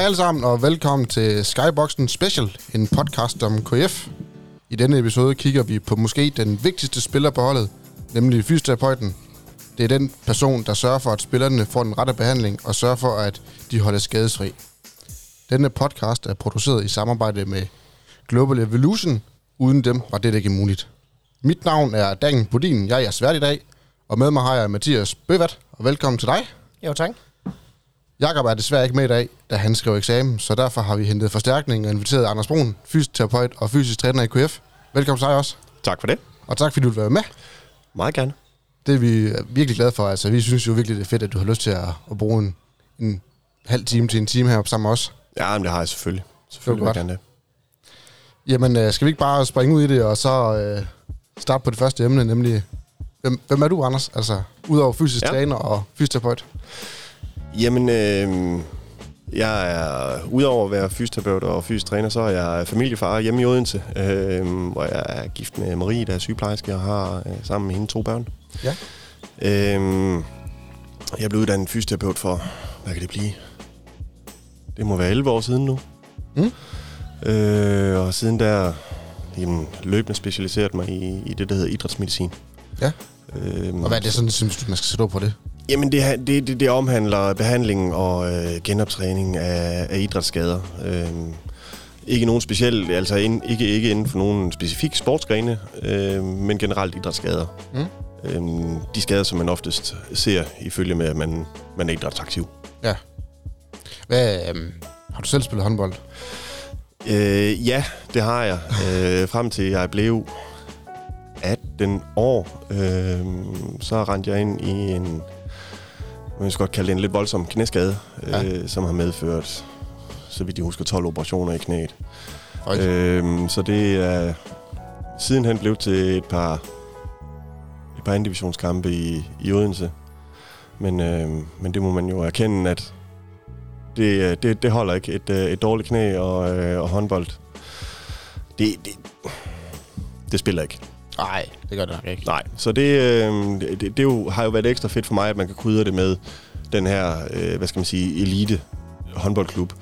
Hej alle sammen, og velkommen til Skyboxen Special, en podcast om KF. I denne episode kigger vi på måske den vigtigste spiller på holdet, nemlig fysioterapeuten. Det er den person, der sørger for, at spillerne får den rette behandling, og sørger for, at de holdes skadesfri. Denne podcast er produceret i samarbejde med Global Evolution. Uden dem var det ikke muligt. Mit navn er Dan Bodin, jeg er svært i dag, og med mig har jeg Mathias Bøvat, og velkommen til dig. Jo, tak. Jakob er desværre ikke med i dag, da han skrev eksamen, så derfor har vi hentet forstærkning og inviteret Anders Brun, fysioterapeut og fysisk træner i KF. Velkommen til dig også, Tak for det. og tak fordi du vil være med. Meget gerne. Det er vi virkelig glade for. Altså, vi synes jo virkelig, det er fedt, at du har lyst til at, at bruge en, en halv time til en time heroppe sammen med os. Ja, men det har jeg selvfølgelig. Selvfølgelig jeg gerne det. Jamen, øh, skal vi ikke bare springe ud i det, og så øh, starte på det første emne, nemlig, hvem, hvem er du, Anders? Altså, udover fysisk. Ja. træner og fysioterapeut. Jamen, øh, jeg er, udover at være fysioterapeut og fysisk træner, så er jeg familiefar hjemme i Odense, øh, hvor jeg er gift med Marie, der er sygeplejerske, og har øh, sammen med hende to børn. Ja. Øh, jeg blev uddannet fysioterapeut for, hvad kan det blive? Det må være 11 år siden nu. Mm. Øh, og siden der jamen, løbende specialiseret mig i, i det, der hedder idrætsmedicin. Ja. Øh, Og hvad er det sådan, synes du, man skal sætte ord på det? Jamen, det, det, det, det omhandler behandling og øh, genoptræning af, af idrætsskader. Øh, ikke nogen speciel, altså ind, ikke, ikke inden for nogen specifik sportsgrene, øh, men generelt idrætsskader. Mm. Øh, de skader, som man oftest ser ifølge med, at man, man er idrætsaktiv. Hvad, øh, har du selv spillet håndbold? Øh, ja, det har jeg. øh, frem til jeg blev 18 år, øh, så rendte jeg ind i en, man skal godt kalde det en lidt voldsom knæskade, Ja. øh, som har medført, så vidt jeg husker, 12 operationer i knæet. Højt. Øh, så det er sidenhen blev til et par, et par indivisionskampe i, i Odense. Men, øh, men det må man jo erkende, at det, det, det holder ikke. Et, øh, et dårligt knæ og, øh, og håndbold, det, det, det spiller ikke. Nej, det gør det nok ikke. Nej, så det, øh, det, det jo, har jo været ekstra fedt for mig, at man kan krydre det med den her, øh, hvad skal man sige, elite håndboldklub.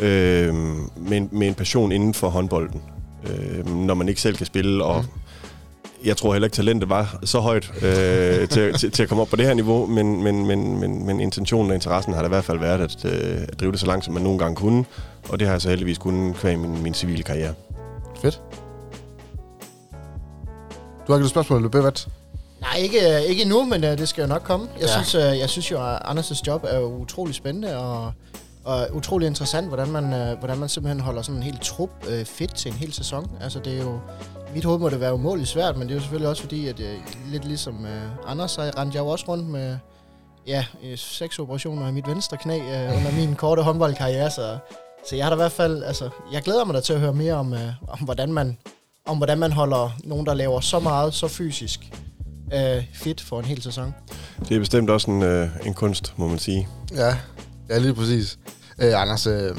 Øh, med, en, med en passion inden for håndbolden. Øh, når man ikke selv kan spille, og Mm. jeg tror heller ikke, talentet var så højt øh, til, til, til at komme op på det her niveau, men, men, men, men, men intentionen og interessen har da i hvert fald været at, øh, at drive det så langt, som man nogle gange kunne. Og det har jeg så heldigvis kunnet kvæg min, min civile karriere. Fedt. Du har ikke et spørgsmål, Bøvat? Nej, ikke, ikke endnu, men uh, det skal jo nok komme. Jeg, Ja. synes, uh, jeg synes jo, at Anders' job er jo utrolig spændende og, og utrolig interessant, hvordan man, uh, hvordan man simpelthen holder sådan en hel trup uh, fedt til en hel sæson. Altså, det er jo... Mit hoved må det være umådeligt svært, men det er jo selvfølgelig også fordi, at uh, lidt ligesom uh, Anders, så rendte jeg jo også rundt med ja, øh, seks operationer i mit venstre knæ uh, under min korte håndboldkarriere, så, så jeg har da i hvert fald, altså, jeg glæder mig da til at høre mere om, uh, om hvordan man om hvordan man holder nogen, der laver så meget, så fysisk øh, fit for en hel sæson. Det er bestemt også en, øh, en kunst, må man sige. Ja, ja lige præcis. Øh, Anders, øh,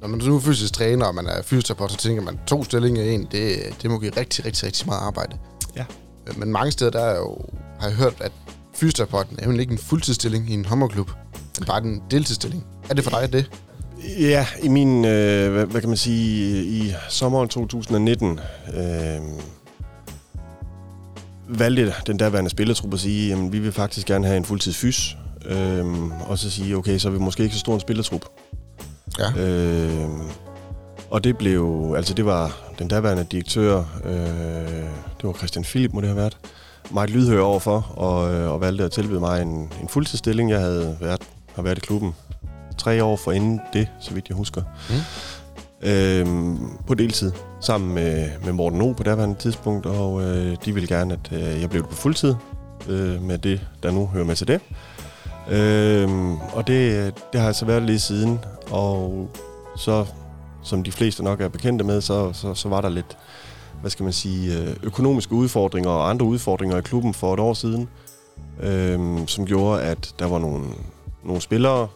når man nu er fysisk træner, og man er fysioterapeut, så tænker man, to stillinger i en, det, det må give rigtig, rigtig, rigtig meget arbejde. Ja. Øh, Men mange steder, der er jo, har jeg hørt, at fysioterapeuten er jo ikke en fuldtidsstilling i en håndboldklub, men bare en deltidsstilling. Er det for dig det? Ja, i min, øh, hvad, hvad kan man sige, i sommeren 2019 øh, valgte den derværende spillertruppe at sige, jamen vi vil faktisk gerne have en fuldtidsfys. Øh, og så sige, okay, så er vi måske ikke så stor en spillertrup. Ja. Øh, og det blev, altså det var den derværende direktør, øh, det var Christian Philip, må det have været, meget lydhør overfor, og, øh, og valgte at tilbyde mig en, en fuldtidsstilling. Jeg havde været, har været i klubben tre år for inden det, så vidt jeg husker. Mm. Øhm, på deltid, sammen med, med Morten O på daværende tidspunkt, og øh, de ville gerne, at øh, jeg blev det på fuldtid, øh, med det, der nu hører med til det. Øhm, og det, det har jeg så været lige siden, og så, som de fleste nok er bekendte med, så, så, så var der lidt, hvad skal man sige, øh, økonomiske udfordringer og andre udfordringer i klubben for et år siden, øhm, som gjorde, at der var nogle, nogle spillere,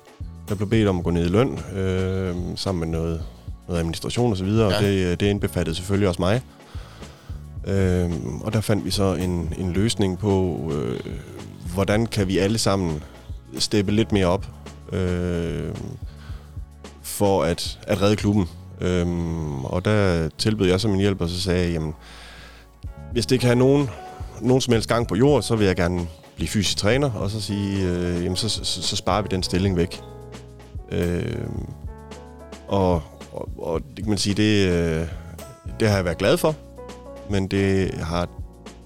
der blev bedt om at gå ned i løn, øh, sammen med noget, noget administration osv., og, Ja. og det, det indbefattede selvfølgelig også mig. Øh, og der fandt vi så en, en løsning på, øh, hvordan kan vi alle sammen steppe lidt mere op. Øh, for at, at redde klubben. Øhm, og der tilbød jeg som min hjælp, og så sagde jeg, jamen, hvis det kan have nogen, nogen som helst gang på jord, så vil jeg gerne blive fysisk træner, og så sige, øh, jamen, så, så, så sparer vi den stilling væk. Øh, og, og, og det kan man sige, det, øh, det har jeg været glad for, men det har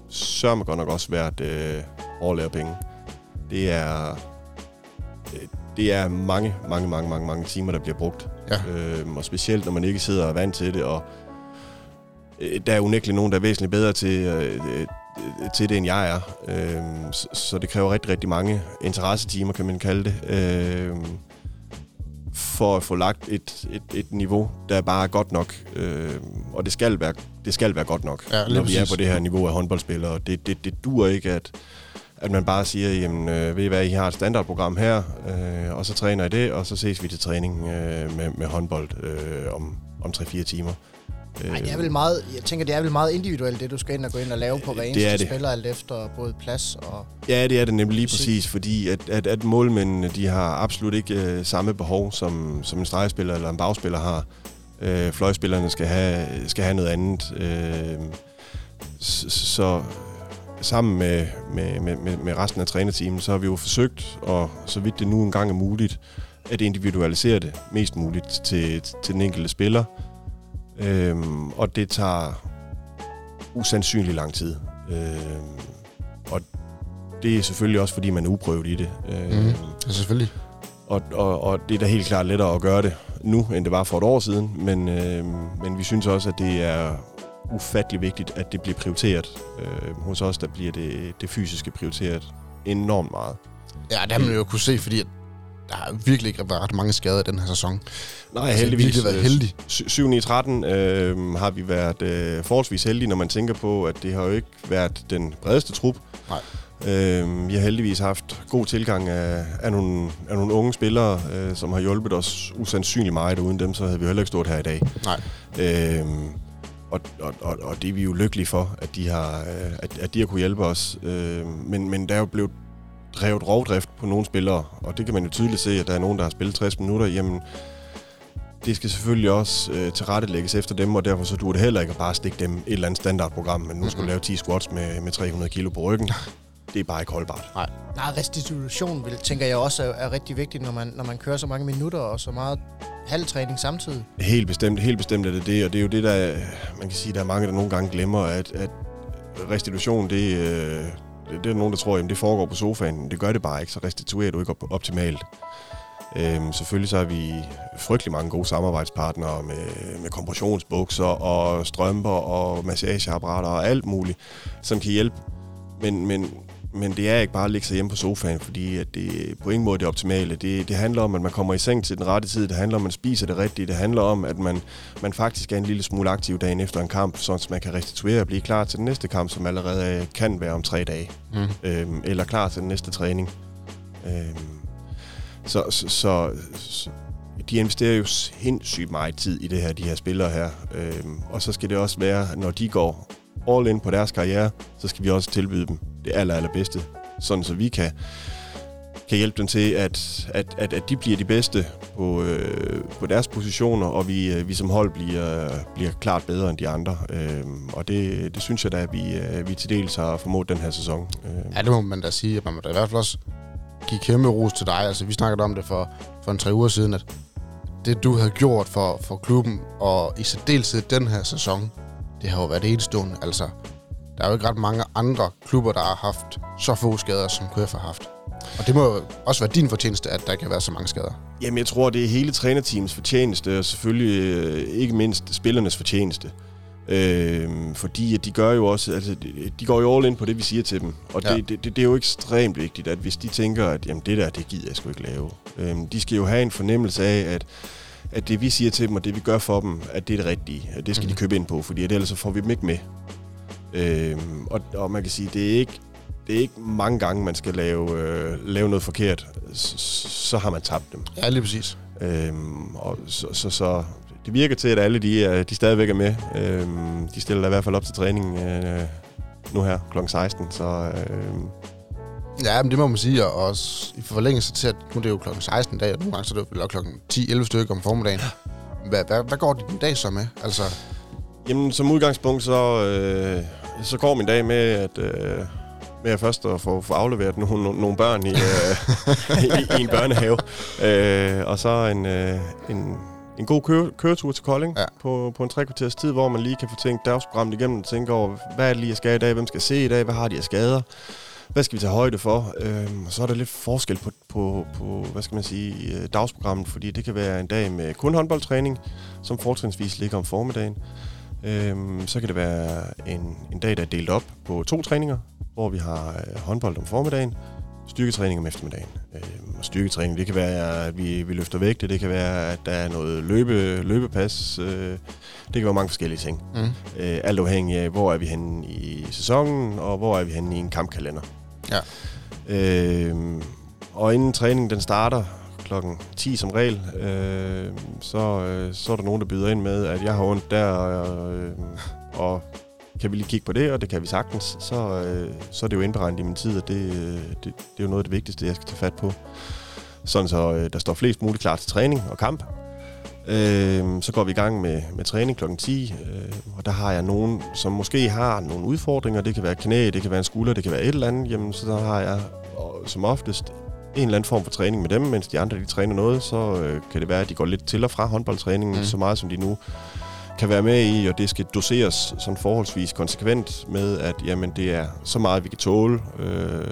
sørme godt nok også været øh, overlære penge. Det er, øh, det er mange, mange, mange, mange, mange timer, der bliver brugt. Ja. Øh, og specielt, når man ikke sidder og er vant til det, og øh, der er unægteligt nogen, der er væsentligt bedre til, øh, øh, til det, end jeg er. Øh, så, så det kræver rigtig, rigtig mange interessetimer, kan man kalde det. Øh, for at få lagt et, et, et niveau, der bare er godt nok. Øh, og det skal være, det skal være godt nok, Ja, når vi er på det her niveau af håndboldspillere. Det, det, det dur ikke, at, at man bare siger, jamen, øh, ved I hvad, I har et standardprogram her, øh, og så træner I det, og så ses vi til træning øh, med, med håndbold øh, om, om 3-4 timer. Øh, Ej, det er vel meget, jeg tænker, det er vel meget individuelt, det du skal ind og gå ind og lave på hver eneste det. spiller, alt efter både plads og... Ja, det er det nemlig lige Musik. præcis, fordi at, at, at målmændene, de har absolut ikke øh, samme behov, som, som en stregspiller eller en bagspiller har. Øh, fløjspillerne skal have, skal have noget andet. Øh, så, sammen med, med, med, med, med resten af trænerteamet, så har vi jo forsøgt, og så vidt det nu engang er muligt, at individualisere det mest muligt til, til den enkelte spiller. Øhm, og det tager usandsynlig lang tid. Øhm, og det er selvfølgelig også, fordi man er uprøvet i det. Øhm, Mhm. Ja, selvfølgelig. og, og, og det er da helt klart lettere at gøre det nu, end det var for et år siden. Men, øh, men vi synes også, at det er ufattelig vigtigt, at det bliver prioriteret. Øh, hos os, der bliver det, det fysiske prioriteret enormt meget. Ja, det har man jo kunne se, fordi der har virkelig ikke været ret mange skader i den her sæson. Nej, Altså, heldigvis. virkelig været heldig. 7 9 13 øh, har vi været øh, forholdsvis heldige, når man tænker på, at det har jo ikke været den bredeste trup. Nej. Øh, vi har heldigvis haft god tilgang af, af, nogle, af nogle unge spillere, øh, som har hjulpet os usandsynligt meget, og uden dem, så havde vi heller ikke stået her i dag. Nej. Øhm, og, og, og, og det er vi jo lykkelige for, at de har, øh, at, at de har kunne hjælpe os. Øh, men, men der er jo blevet drevet rovdrift på nogle spillere, og det kan man jo tydeligt se, at der er nogen, der har spillet 60 minutter. Jamen, det skal selvfølgelig også øh, tilrettelægges efter dem, og derfor så duer det heller ikke at bare stikke dem et eller andet standardprogram, men nu skal du lave 10 squats med, med 300 kilo på ryggen. Det er bare ikke holdbart. Nej, restitution, vil, tænker jeg også er, er rigtig vigtigt, når man, når man kører så mange minutter og så meget halvtræning samtidig. Helt bestemt, helt bestemt er det det, og det er jo det, der, man kan sige, der er mange, der nogle gange glemmer, at, at restitution, det, øh, det, det er nogen, der tror, at det foregår på sofaen. Det gør det bare ikke, så restituerer du ikke op, optimalt. Øhm, selvfølgelig så har vi frygtelig mange gode samarbejdspartnere med, med kompressionsbukser og strømper og massageapparater og alt muligt, som kan hjælpe. Men, men, men det er ikke bare at ligge sig hjemme på sofaen, fordi at det på ingen måde er det optimale. Det, det handler om, at man kommer i seng til den rette tid. Det handler om, at man spiser det rigtige. Det handler om, at man, man faktisk er en lille smule aktiv dagen efter en kamp, så man kan restituere og blive klar til den næste kamp, som allerede kan være om tre dage. Mm. Øhm, eller klar til den næste træning. Øhm, så, så, så, så de investerer jo sindssygt meget tid i det her, de her spillere her. Øhm, og så skal det også være, når de går all in på deres karriere, så skal vi også tilbyde dem det aller, allerbedste, sådan så vi kan, kan hjælpe dem til, at, at, at, at de bliver de bedste på, øh, på deres positioner, og vi, øh, vi som hold bliver, bliver klart bedre end de andre. Øh, og det, det synes jeg da, at vi, øh, vi til dels har formået den her sæson. Øh. Ja, det må man da sige. at Man må da i hvert fald også give kæmpe ros til dig. Altså, vi snakkede om det for, for en tre uger siden, at det, du havde gjort for, for klubben, og i særdeleshed den her sæson, det har jo været enestående. Altså, der er jo ikke ret mange andre klubber, der har haft så få skader, som KF har haft. Og det må også være din fortjeneste, at der kan være så mange skader. Jamen, jeg tror, det er hele trænerteamets fortjeneste, og selvfølgelig øh, ikke mindst spillernes fortjeneste. Øh, fordi at de gør jo også, altså, de- går jo all in på det, vi siger til dem. Og det, Ja. det, det, det er jo ekstremt vigtigt, at hvis de tænker, at jamen, det der, det gider jeg sgu ikke lave. Øh, de skal jo have en fornemmelse af, at, at det vi siger til dem, og det vi gør for dem, at det er det rigtige. At det skal Mhm. de købe ind på, fordi ellers så får vi dem ikke med. Øh, og, og man kan sige, det er ikke det er ikke mange gange, man skal lave, øh, lave noget forkert. Så, så har man tabt dem. Ja, lige præcis. Øhm, og så, så, så det virker til, at alle de, er, de stadigvæk er med. Øhm, de stiller i hvert fald op til træning øh, nu her kl. 16, så øh, Ja, men det må man sige, og også i forlængelse til, at nu er det jo klokken 16 dag, og nogle gange så er det jo klokken 10-11 stykker om formiddagen. Hvad, hvad, hvad går din dag så med? Altså, Jamen, som udgangspunkt, så, øh, så går min dag med, at... Øh, med at først at få, få afleveret nogle, nogle, nogle børn i, øh, i, i en børnehave. Øh, og så en, øh, en, en god køre, køretur til Kolding Ja. på, på en tre kvarters tid, hvor man lige kan få tænkt dagsprogrammet igennem og tænke over, hvad er det lige, jeg skal i dag? Hvem skal jeg se i dag? Hvad har de af skader? Hvad skal vi tage højde for? Øhm, og så er der lidt forskel på, på, på, hvad skal man sige, øh, dagsprogrammet, fordi det kan være en dag med kun håndboldtræning, som fortrinsvis ligger om formiddagen. Øhm, så kan det være en, en dag, der er delt op på to træninger, hvor vi har øh, håndbold om formiddagen, styrketræning om eftermiddagen. Øhm, og styrketræning, det kan være, at vi, vi løfter vægte, det kan være, at der er noget løbe, løbepas, øh, det kan være mange forskellige ting. mm. Øh, alt afhængig af, hvor er vi henne i sæsonen, og hvor er vi henne i en kampkalender. Ja. Øh, og inden træningen den starter klokken 10 som regel, øh, så, øh, så er der nogen, der byder ind med, at jeg har ondt der, og, øh, og kan vi lige kigge på det, og det kan vi sagtens, så, øh, så er det jo indberegnet i min tid, og det, øh, det, det er jo noget af det vigtigste, jeg skal tage fat på. Sådan så øh, der står flest muligt klar til træning og kamp. Øh, så går vi i gang med, med træning klokken 10, øh, og der har jeg nogen, som måske har nogle udfordringer. Det kan være knæ, det kan være en skulder, det kan være et eller andet. Jamen, så der har jeg som oftest en eller anden form for træning med dem, mens de andre de træner noget, så øh, kan det være, at de går lidt til og fra håndboldtræningen, Mm. så meget som de nu kan være med i, og det skal doseres sådan forholdsvis konsekvent med, at jamen, det er så meget, vi kan tåle, øh,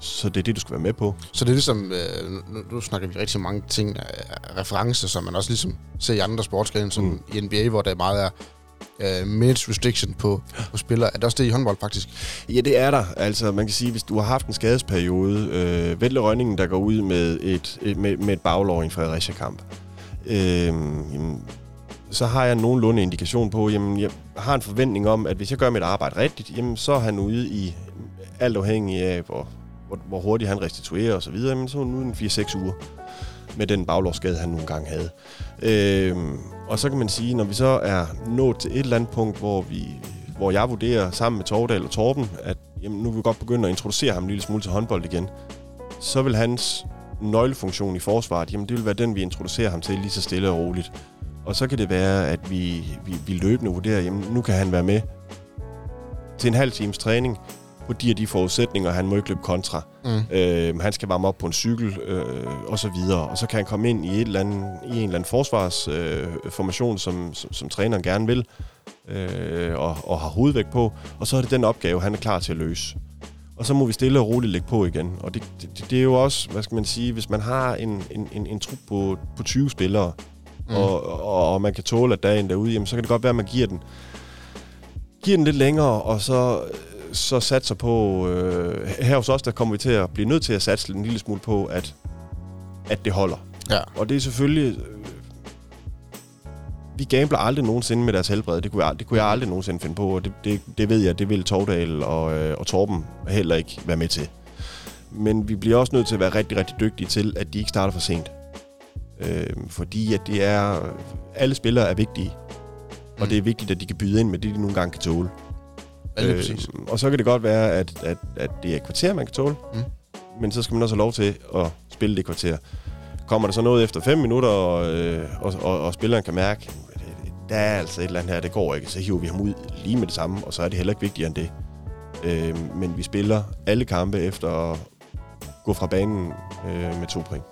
så det er det, du skal være med på. Så det er ligesom, øh, nu, nu snakker vi rigtig mange ting af referencer, som man også ligesom ser i andre sportsgrene, som Mm. i NBA, hvor der meget er øh, minutes restriction på, på spillere. Er der også det i håndbold, faktisk? Ja, det er der. Altså, man kan sige, hvis du har haft en skadesperiode, øh, Vettel Rønningen, der går ud med et, et, med, med et baglår i en Fredericia-kamp, øh, jamen, så har jeg nogenlunde indikation på, jamen, jeg har en forventning om, at hvis jeg gør mit arbejde rigtigt, jamen, så er han ude i, alt afhængig af, hvor, hvor, hvor hurtigt han restituerer osv., men så er han ude i 4-6 uger med den baglårsskade, han nogle gange havde. Øh, og så kan man sige, når vi så er nået til et eller andet punkt, hvor, vi, hvor jeg vurderer sammen med Tordal og Torben, at jamen, nu vil vi godt begynde at introducere ham en lille smule til håndbold igen, så vil hans nøglefunktion i forsvaret, jamen det vil være den, vi introducerer ham til lige så stille og roligt. Og så kan det være, at vi, vi, vi løbende vurderer, jamen nu kan han være med til en halv times træning på de og de forudsætninger, han må ikke løbe kontra. Mm. Øh, han skal varme op på en cykel øh, og så videre. Og så kan han komme ind i, et eller andet, i en eller anden forsvarsformation, øh, som, som, som træneren gerne vil øh, og, og har hovedvægt på. Og så er det den opgave, han er klar til at løse. Og så må vi stille og roligt lægge på igen. Og det, det, det er jo også, hvad skal man sige, hvis man har en, en, en, en trup på, på 20 spillere, mm. og, og, og man kan tåle, at der er en derude, jamen, så kan det godt være, at man giver den, giver den lidt længere, og så, så satser på... Øh, her hos os, der kommer vi til at blive nødt til at satse en lille smule på, at, at det holder. Ja. Og det er selvfølgelig... Øh, vi gambler aldrig nogensinde med deres helbred. Det kunne jeg, det kunne jeg aldrig nogensinde finde på, og det, det, det ved jeg, det vil Tordal og, øh, og Torben heller ikke være med til. Men vi bliver også nødt til at være rigtig, rigtig dygtige til, at de ikke starter for sent. Øh, fordi at det er... Alle spillere er vigtige. Og Mm. det er vigtigt, at de kan byde ind med det, de nogle gange kan tåle. Ja, lige præcis. og så kan det godt være, at, at, at det er et kvarter, man kan tåle. Mm. Men så skal man også have lov til at spille det kvarter. Kommer der så noget efter 5 minutter, og, øh, og, og, og spilleren kan mærke, at der er altså et eller andet her, det går ikke, så hiver vi ham ud lige med det samme, og så er det heller ikke vigtigere end det. Øh, men vi spiller alle kampe efter at gå fra banen øh, med to point.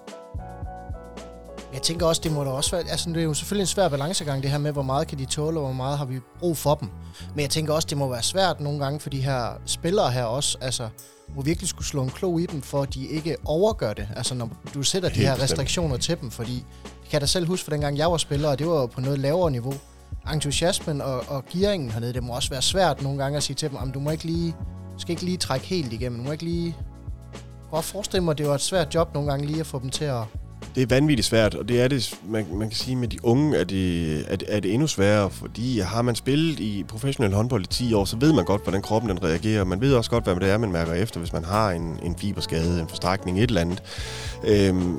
Jeg tænker også, det må da også være... Altså, det er jo selvfølgelig en svær balancegang, det her med, hvor meget kan de tåle, og hvor meget har vi brug for dem. Men jeg tænker også, det må være svært nogle gange for de her spillere her også. Altså, må virkelig skulle slå en klo i dem, for at de ikke overgør det. Altså, når du sætter de Helt her bestemt. restriktioner til dem, fordi... Jeg kan da selv huske, for dengang jeg var spiller, og det var jo på noget lavere niveau. Entusiasmen og, og gearingen hernede, det må også være svært nogle gange at sige til dem, "Jamen, du må ikke lige, skal ikke lige trække helt igennem, du må ikke lige... Jeg kan forestille mig, at det var et svært job nogle gange lige at få dem til at det er vanvittigt svært, og det er det, man, man kan sige, med de unge er øh, det, er, det, er det endnu sværere, fordi har man spillet i professionel håndbold i 10 år, så ved man godt, hvordan kroppen den reagerer. Man ved også godt, hvad det er, man mærker efter, hvis man har en, en fiberskade, en forstrækning, et eller andet. Øhm,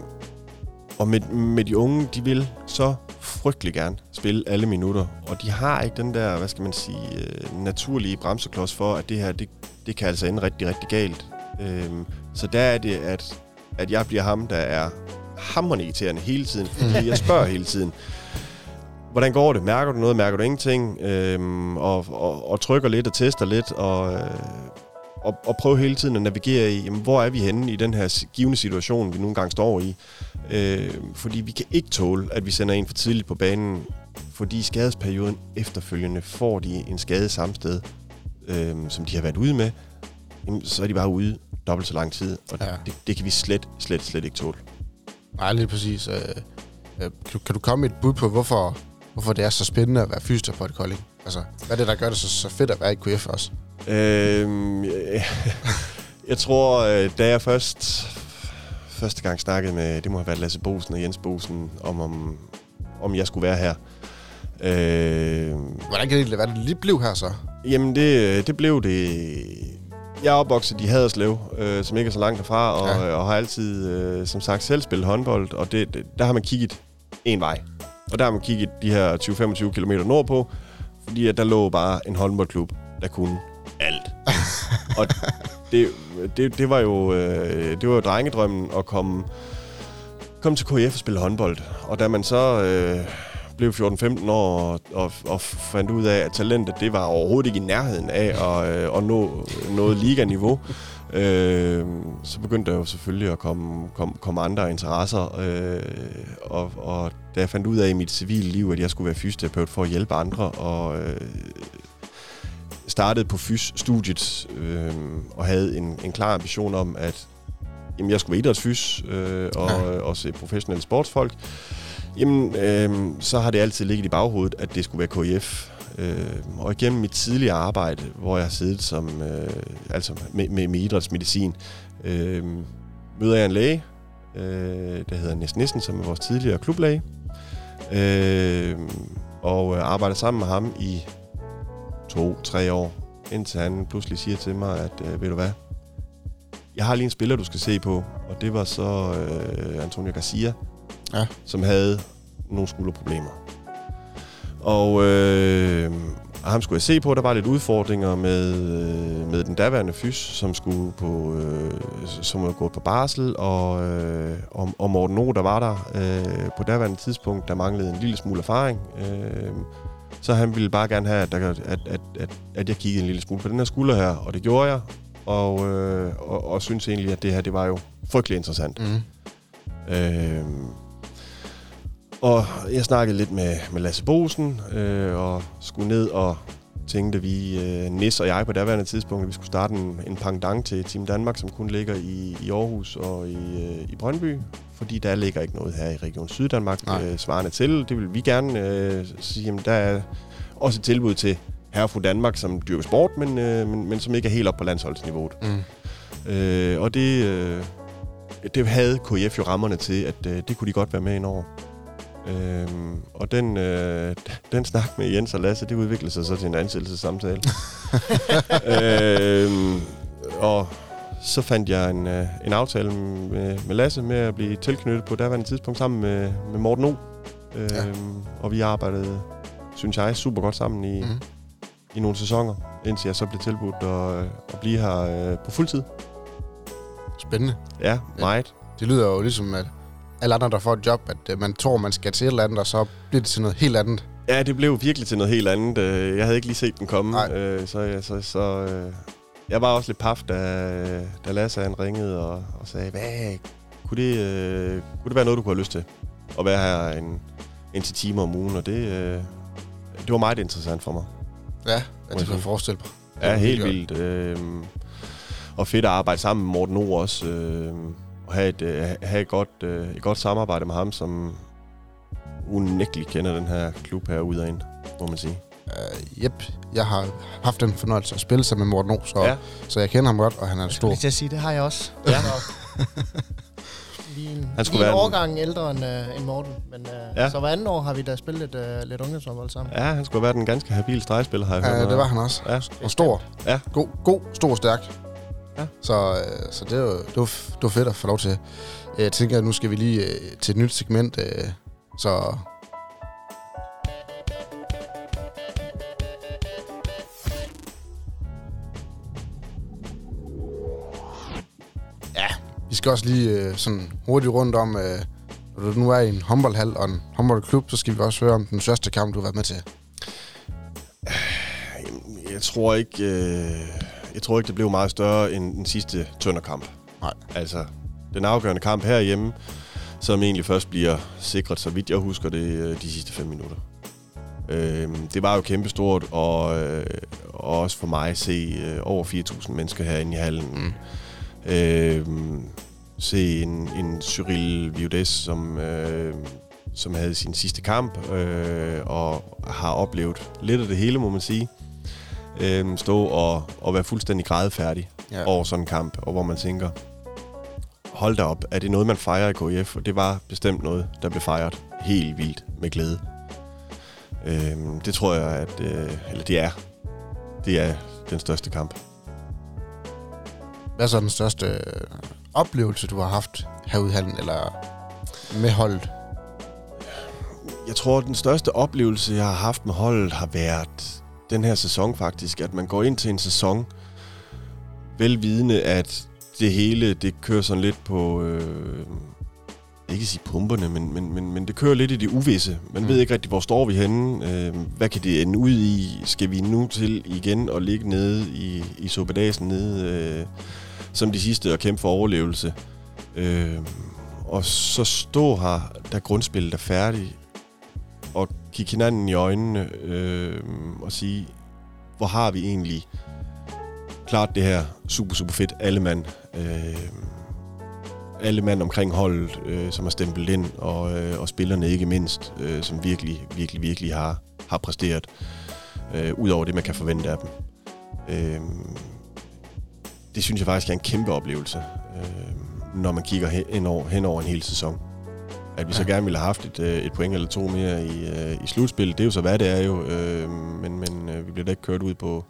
og med, med de unge, de vil så frygtelig gerne spille alle minutter, og de har ikke den der, hvad skal man sige, øh, naturlige bremseklods for, at det her, det, det kan altså ende rigtig, rigtig galt. Øhm, Så der er det, at, at jeg bliver ham, der er hammerende irriterende hele tiden, fordi jeg spørger hele tiden. Hvordan går det? Mærker du noget? Mærker du ingenting? Øhm, og, og, og trykker lidt og tester lidt, og, øh, og, og prøver hele tiden at navigere i, jamen, hvor er vi henne i den her givende situation, vi nogle gange står i. Øh, fordi vi kan ikke tåle, at vi sender en for tidligt på banen, fordi i skadesperioden efterfølgende får de en skade samme sted, øh, som de har været ude med, jamen, så er de bare ude dobbelt så lang tid, og ja. det, det kan vi slet, slet, slet ikke tåle. Nej, lige præcis. Øh, øh, kan, du, kan du komme med et bud på, hvorfor, hvorfor det er så spændende at være fysioterapeut i Kolding? Altså, hvad er det, der gør det så, så fedt at være i KF også? Øhm, jeg, jeg tror, øh, da jeg først første gang snakkede med, det må have været Lasse Bosen og Jens Bosen, om, om, om jeg skulle være her. Øh, Hvordan kan det være, det lige blev her så? jamen, det, det blev det... Jeg er opvokset i Haderslev, øh, som ikke er så langt derfra, og, Ja. ja. og har altid, øh, som sagt, selv spillet håndbold, og det, det, der har man kigget en vej. Og der har man kigget de her 20-25 km nordpå, fordi at der lå bare en håndboldklub, der kunne alt. og det, det, det, var jo, øh, det var jo drengedrømmen at komme, komme til KF og spille håndbold. Og da man så øh, blev 14-15 år og, og, og fandt ud af, at talentet det var overhovedet ikke i nærheden af at, øh, at nå noget liganiveau, øh, så begyndte der jo selvfølgelig at komme, komme, komme andre interesser. Øh, og, og da jeg fandt ud af i mit civile liv, at jeg skulle være fysioterapeut for at hjælpe andre, og øh, startede på fys-studiet øh, og havde en, en klar ambition om, at jamen, jeg skulle være idrætsfys øh, og, Ja. og se professionelle sportsfolk, jamen, øh, så har det altid ligget i baghovedet, at det skulle være KIF. Øh, og igennem mit tidligere arbejde, hvor jeg har siddet som, øh, altså med, med, med idrætsmedicin, øh, møder jeg en læge, øh, der hedder Næs Nissen, som er vores tidligere klublæge, øh, og øh, arbejder sammen med ham i to-tre år, indtil han pludselig siger til mig, at øh, ved du hvad, jeg har lige en spiller, du skal se på, og det var så øh, Antonio Garcia, Ja. som havde nogle skulderproblemer. Og øh, ham skulle jeg se på. Der var lidt udfordringer med, øh, med den daværende fys, som skulle på, øh, som var gået på barsel, og, øh, og, og Morten O, der var der øh, på daværende tidspunkt, der manglede en lille smule erfaring. Øh, så han ville bare gerne have, at, der, at, at, at, at jeg kiggede en lille smule på den her skulder her, og det gjorde jeg. Og, øh, og, og synes egentlig, at det her, det var jo frygtelig interessant. Mm. Øh, og jeg snakkede lidt med, med Lasse Bosen, øh, og skulle ned og tænkte vi, øh, Nis og jeg på daværende tidspunkt, at vi skulle starte en, en pangdang til Team Danmark, som kun ligger i, i Aarhus og i, øh, i Brøndby. Fordi der ligger ikke noget her i Region Syddanmark Nej. øh, svarende til. Det vil vi gerne øh, sige, jamen der er også et tilbud til herre og fru Danmark, som dyrker sport, men, øh, men, men som ikke er helt op på landsholdsniveauet. Mm. Øh, og det, øh, det havde KF jo rammerne til, at øh, det kunne de godt være med ind over. Øhm, og den, øh, den snak med Jens og Lasse, det udviklede sig så til en ansættelsessamtale. øhm, og så fandt jeg en, øh, en aftale med, med Lasse med at blive tilknyttet på daværende tidspunkt sammen med, med Morten O. Øhm, Ja. Og vi arbejdede, synes jeg, super godt sammen i, Mm. i nogle sæsoner, indtil jeg så blev tilbudt at, at blive her øh, på fuldtid. Spændende. Ja, meget. Det lyder jo ligesom, at alle andre, der får et job, at øh, man tror, man skal til et eller andet, og så bliver det til noget helt andet. Ja, det blev virkelig til noget helt andet. Øh, Jeg havde ikke lige set den komme, Nej. øh, så, så, så jeg var også lidt paf, da, da Lasse han ringede og, og sagde, hvad, kunne det, øh, kunne det være noget, du kunne have lyst til? At være her en, en til timer om ugen, og det, øh, det var meget interessant for mig. Ja, det kan jeg forestille mig. Ja, helt vildt. Øh, og fedt at arbejde sammen med Morten Ord også. Øh, have et, øh, have et, godt, øh, et godt samarbejde med ham, som unægteligt kender den her klub her ud af ind, må man sige. Uh, yep, jeg har haft den fornøjelse at spille sammen med Morten O, så, Ja. så jeg kender ham godt, og han er en Jeg stor. til at sige, det har jeg også. Ja. Lige en, Han skulle lige en være en- årgang ældre end, uh, end Morten. Men, uh, Ja. Så hver anden år har vi da spillet lidt, uh, lidt ungdomsfodbold sammen. Ja, han skulle have været en ganske habil stregspiller, har jeg hørt. Ja, det var han også. Ja. Og stor. Ja. God, god stor og stærk. Ja. Så, øh, så det, var, det, var, det var fedt at få lov til. Jeg tænker, at nu skal vi lige øh, til et nyt segment. Øh, så Ja, Vi skal også lige øh, sådan hurtigt rundt om, øh, når du nu er i en håndboldhal og en håndboldklub, så skal vi også høre om den største kamp, du har været med til. Jeg tror ikke, øh, jeg tror ikke det blev meget større end den sidste tønderkamp. Nej. Altså, den afgørende kamp herhjemme, som egentlig først bliver sikret, så vidt jeg husker det, øh, de sidste fem minutter. Øh, det var jo kæmpestort, og, øh, og også for mig at se øh, over 4.000 mennesker herinde i hallen. Mm. Øh, se en, en Cyril Viodes, som, øh, som havde sin sidste kamp, øh, og har oplevet lidt af det hele, må man sige. Øh, stå og, og være fuldstændig grædefærdig ja. over sådan en kamp, og hvor man tænker, hold da op, er det noget, man fejrer i KF? Og det var bestemt noget, der blev fejret helt vildt med glæde. Øh, det tror jeg, at øh, eller det er, det er den største kamp. Hvad er så den største øh, oplevelse, du har haft herude i hallen, eller med holdet? Jeg tror, at den største oplevelse, jeg har haft med holdet, har været den her sæson faktisk. At man går ind til en sæson, velvidende, at det hele, det kører sådan lidt på... Øh, ikke sige pumperne, men, men, men, men det kører lidt i det uvisse. Man mm. ved ikke rigtig, hvor står vi henne. Øh, hvad kan det ende ud i? Skal vi nu til igen og ligge nede i, i sopedasen nede øh, som de sidste og kæmpe for overlevelse? Øh, og så stå her, da grundspillet er færdigt, og kigge hinanden i øjnene øh, og sige, hvor har vi egentlig klart det her super, super fedt alle mand. Øh, alle mand omkring holdet, øh, som har stemplet ind, og, øh, og spillerne ikke mindst, øh, som virkelig, virkelig, virkelig har, har præsteret, øh, ud over det, man kan forvente af dem. Øh, det synes jeg faktisk er en kæmpe oplevelse, øh, når man kigger hen over, hen over en hel sæson. At vi så gerne ville have haft et, øh, et point eller to mere i, øh, i slutspillet, det er jo så, hvad det er jo, øh, men, men øh, vi bliver da ikke kørt ud på,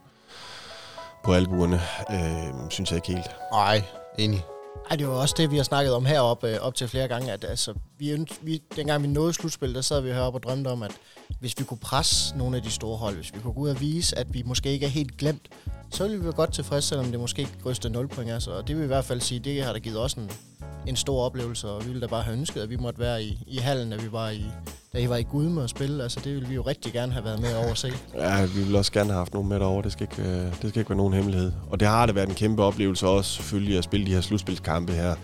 på albuerne, øh, synes jeg ikke helt. Nej, enig. Ej, det var også det, vi har snakket om heroppe øh, op til flere gange, at altså, vi, vi, dengang vi nåede slutspil, der sad vi heroppe og drømte om, at hvis vi kunne presse nogle af de store hold, hvis vi kunne gå ud og vise, at vi måske ikke er helt glemt, så ville vi være godt tilfredse, selvom det måske ikke ryster 0 point. Altså. Og det vil i hvert fald sige, det har da givet os en, en stor oplevelse, og vi ville da bare have ønsket, at vi måtte være i, i hallen, at vi var i, da I var i Gudme og spille. Altså, det ville vi jo rigtig gerne have været med over at se. Ja, vi ville også gerne have haft nogen med derovre. Det skal ikke, øh, det skal ikke være nogen hemmelighed. Og det har det været en kæmpe oplevelse også, selvfølgelig, at spille de her slutspilskampe her.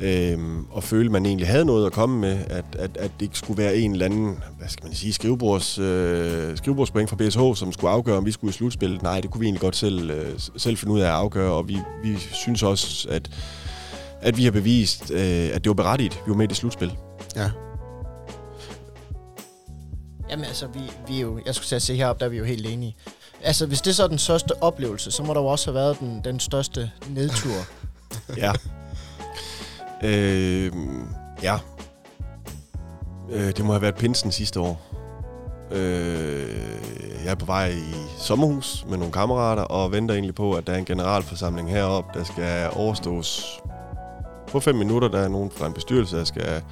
Øhm, og føle, at man egentlig havde noget at komme med, at, at, at det ikke skulle være en eller anden, hvad skal man sige, skrivebords, øh, skrivebordspoint fra BSH, som skulle afgøre, om vi skulle i slutspillet. Nej, det kunne vi egentlig godt selv, øh, selv finde ud af at afgøre, og vi, vi synes også, at, at vi har bevist, øh, at det var berettigt, vi var med i det slutspil. Ja. Jamen altså, vi, vi er jo, jeg skulle sige se heroppe, der er vi jo helt enige. Altså, hvis det så er den største oplevelse, så må der jo også have været den, den største nedtur. ja. Øh, ja. Øh, det må have været pinsen sidste år. Øh, jeg er på vej i sommerhus med nogle kammerater og venter egentlig på, at der er en generalforsamling heroppe, der skal overstås på fem minutter. Der er nogen fra en bestyrelse, der skal,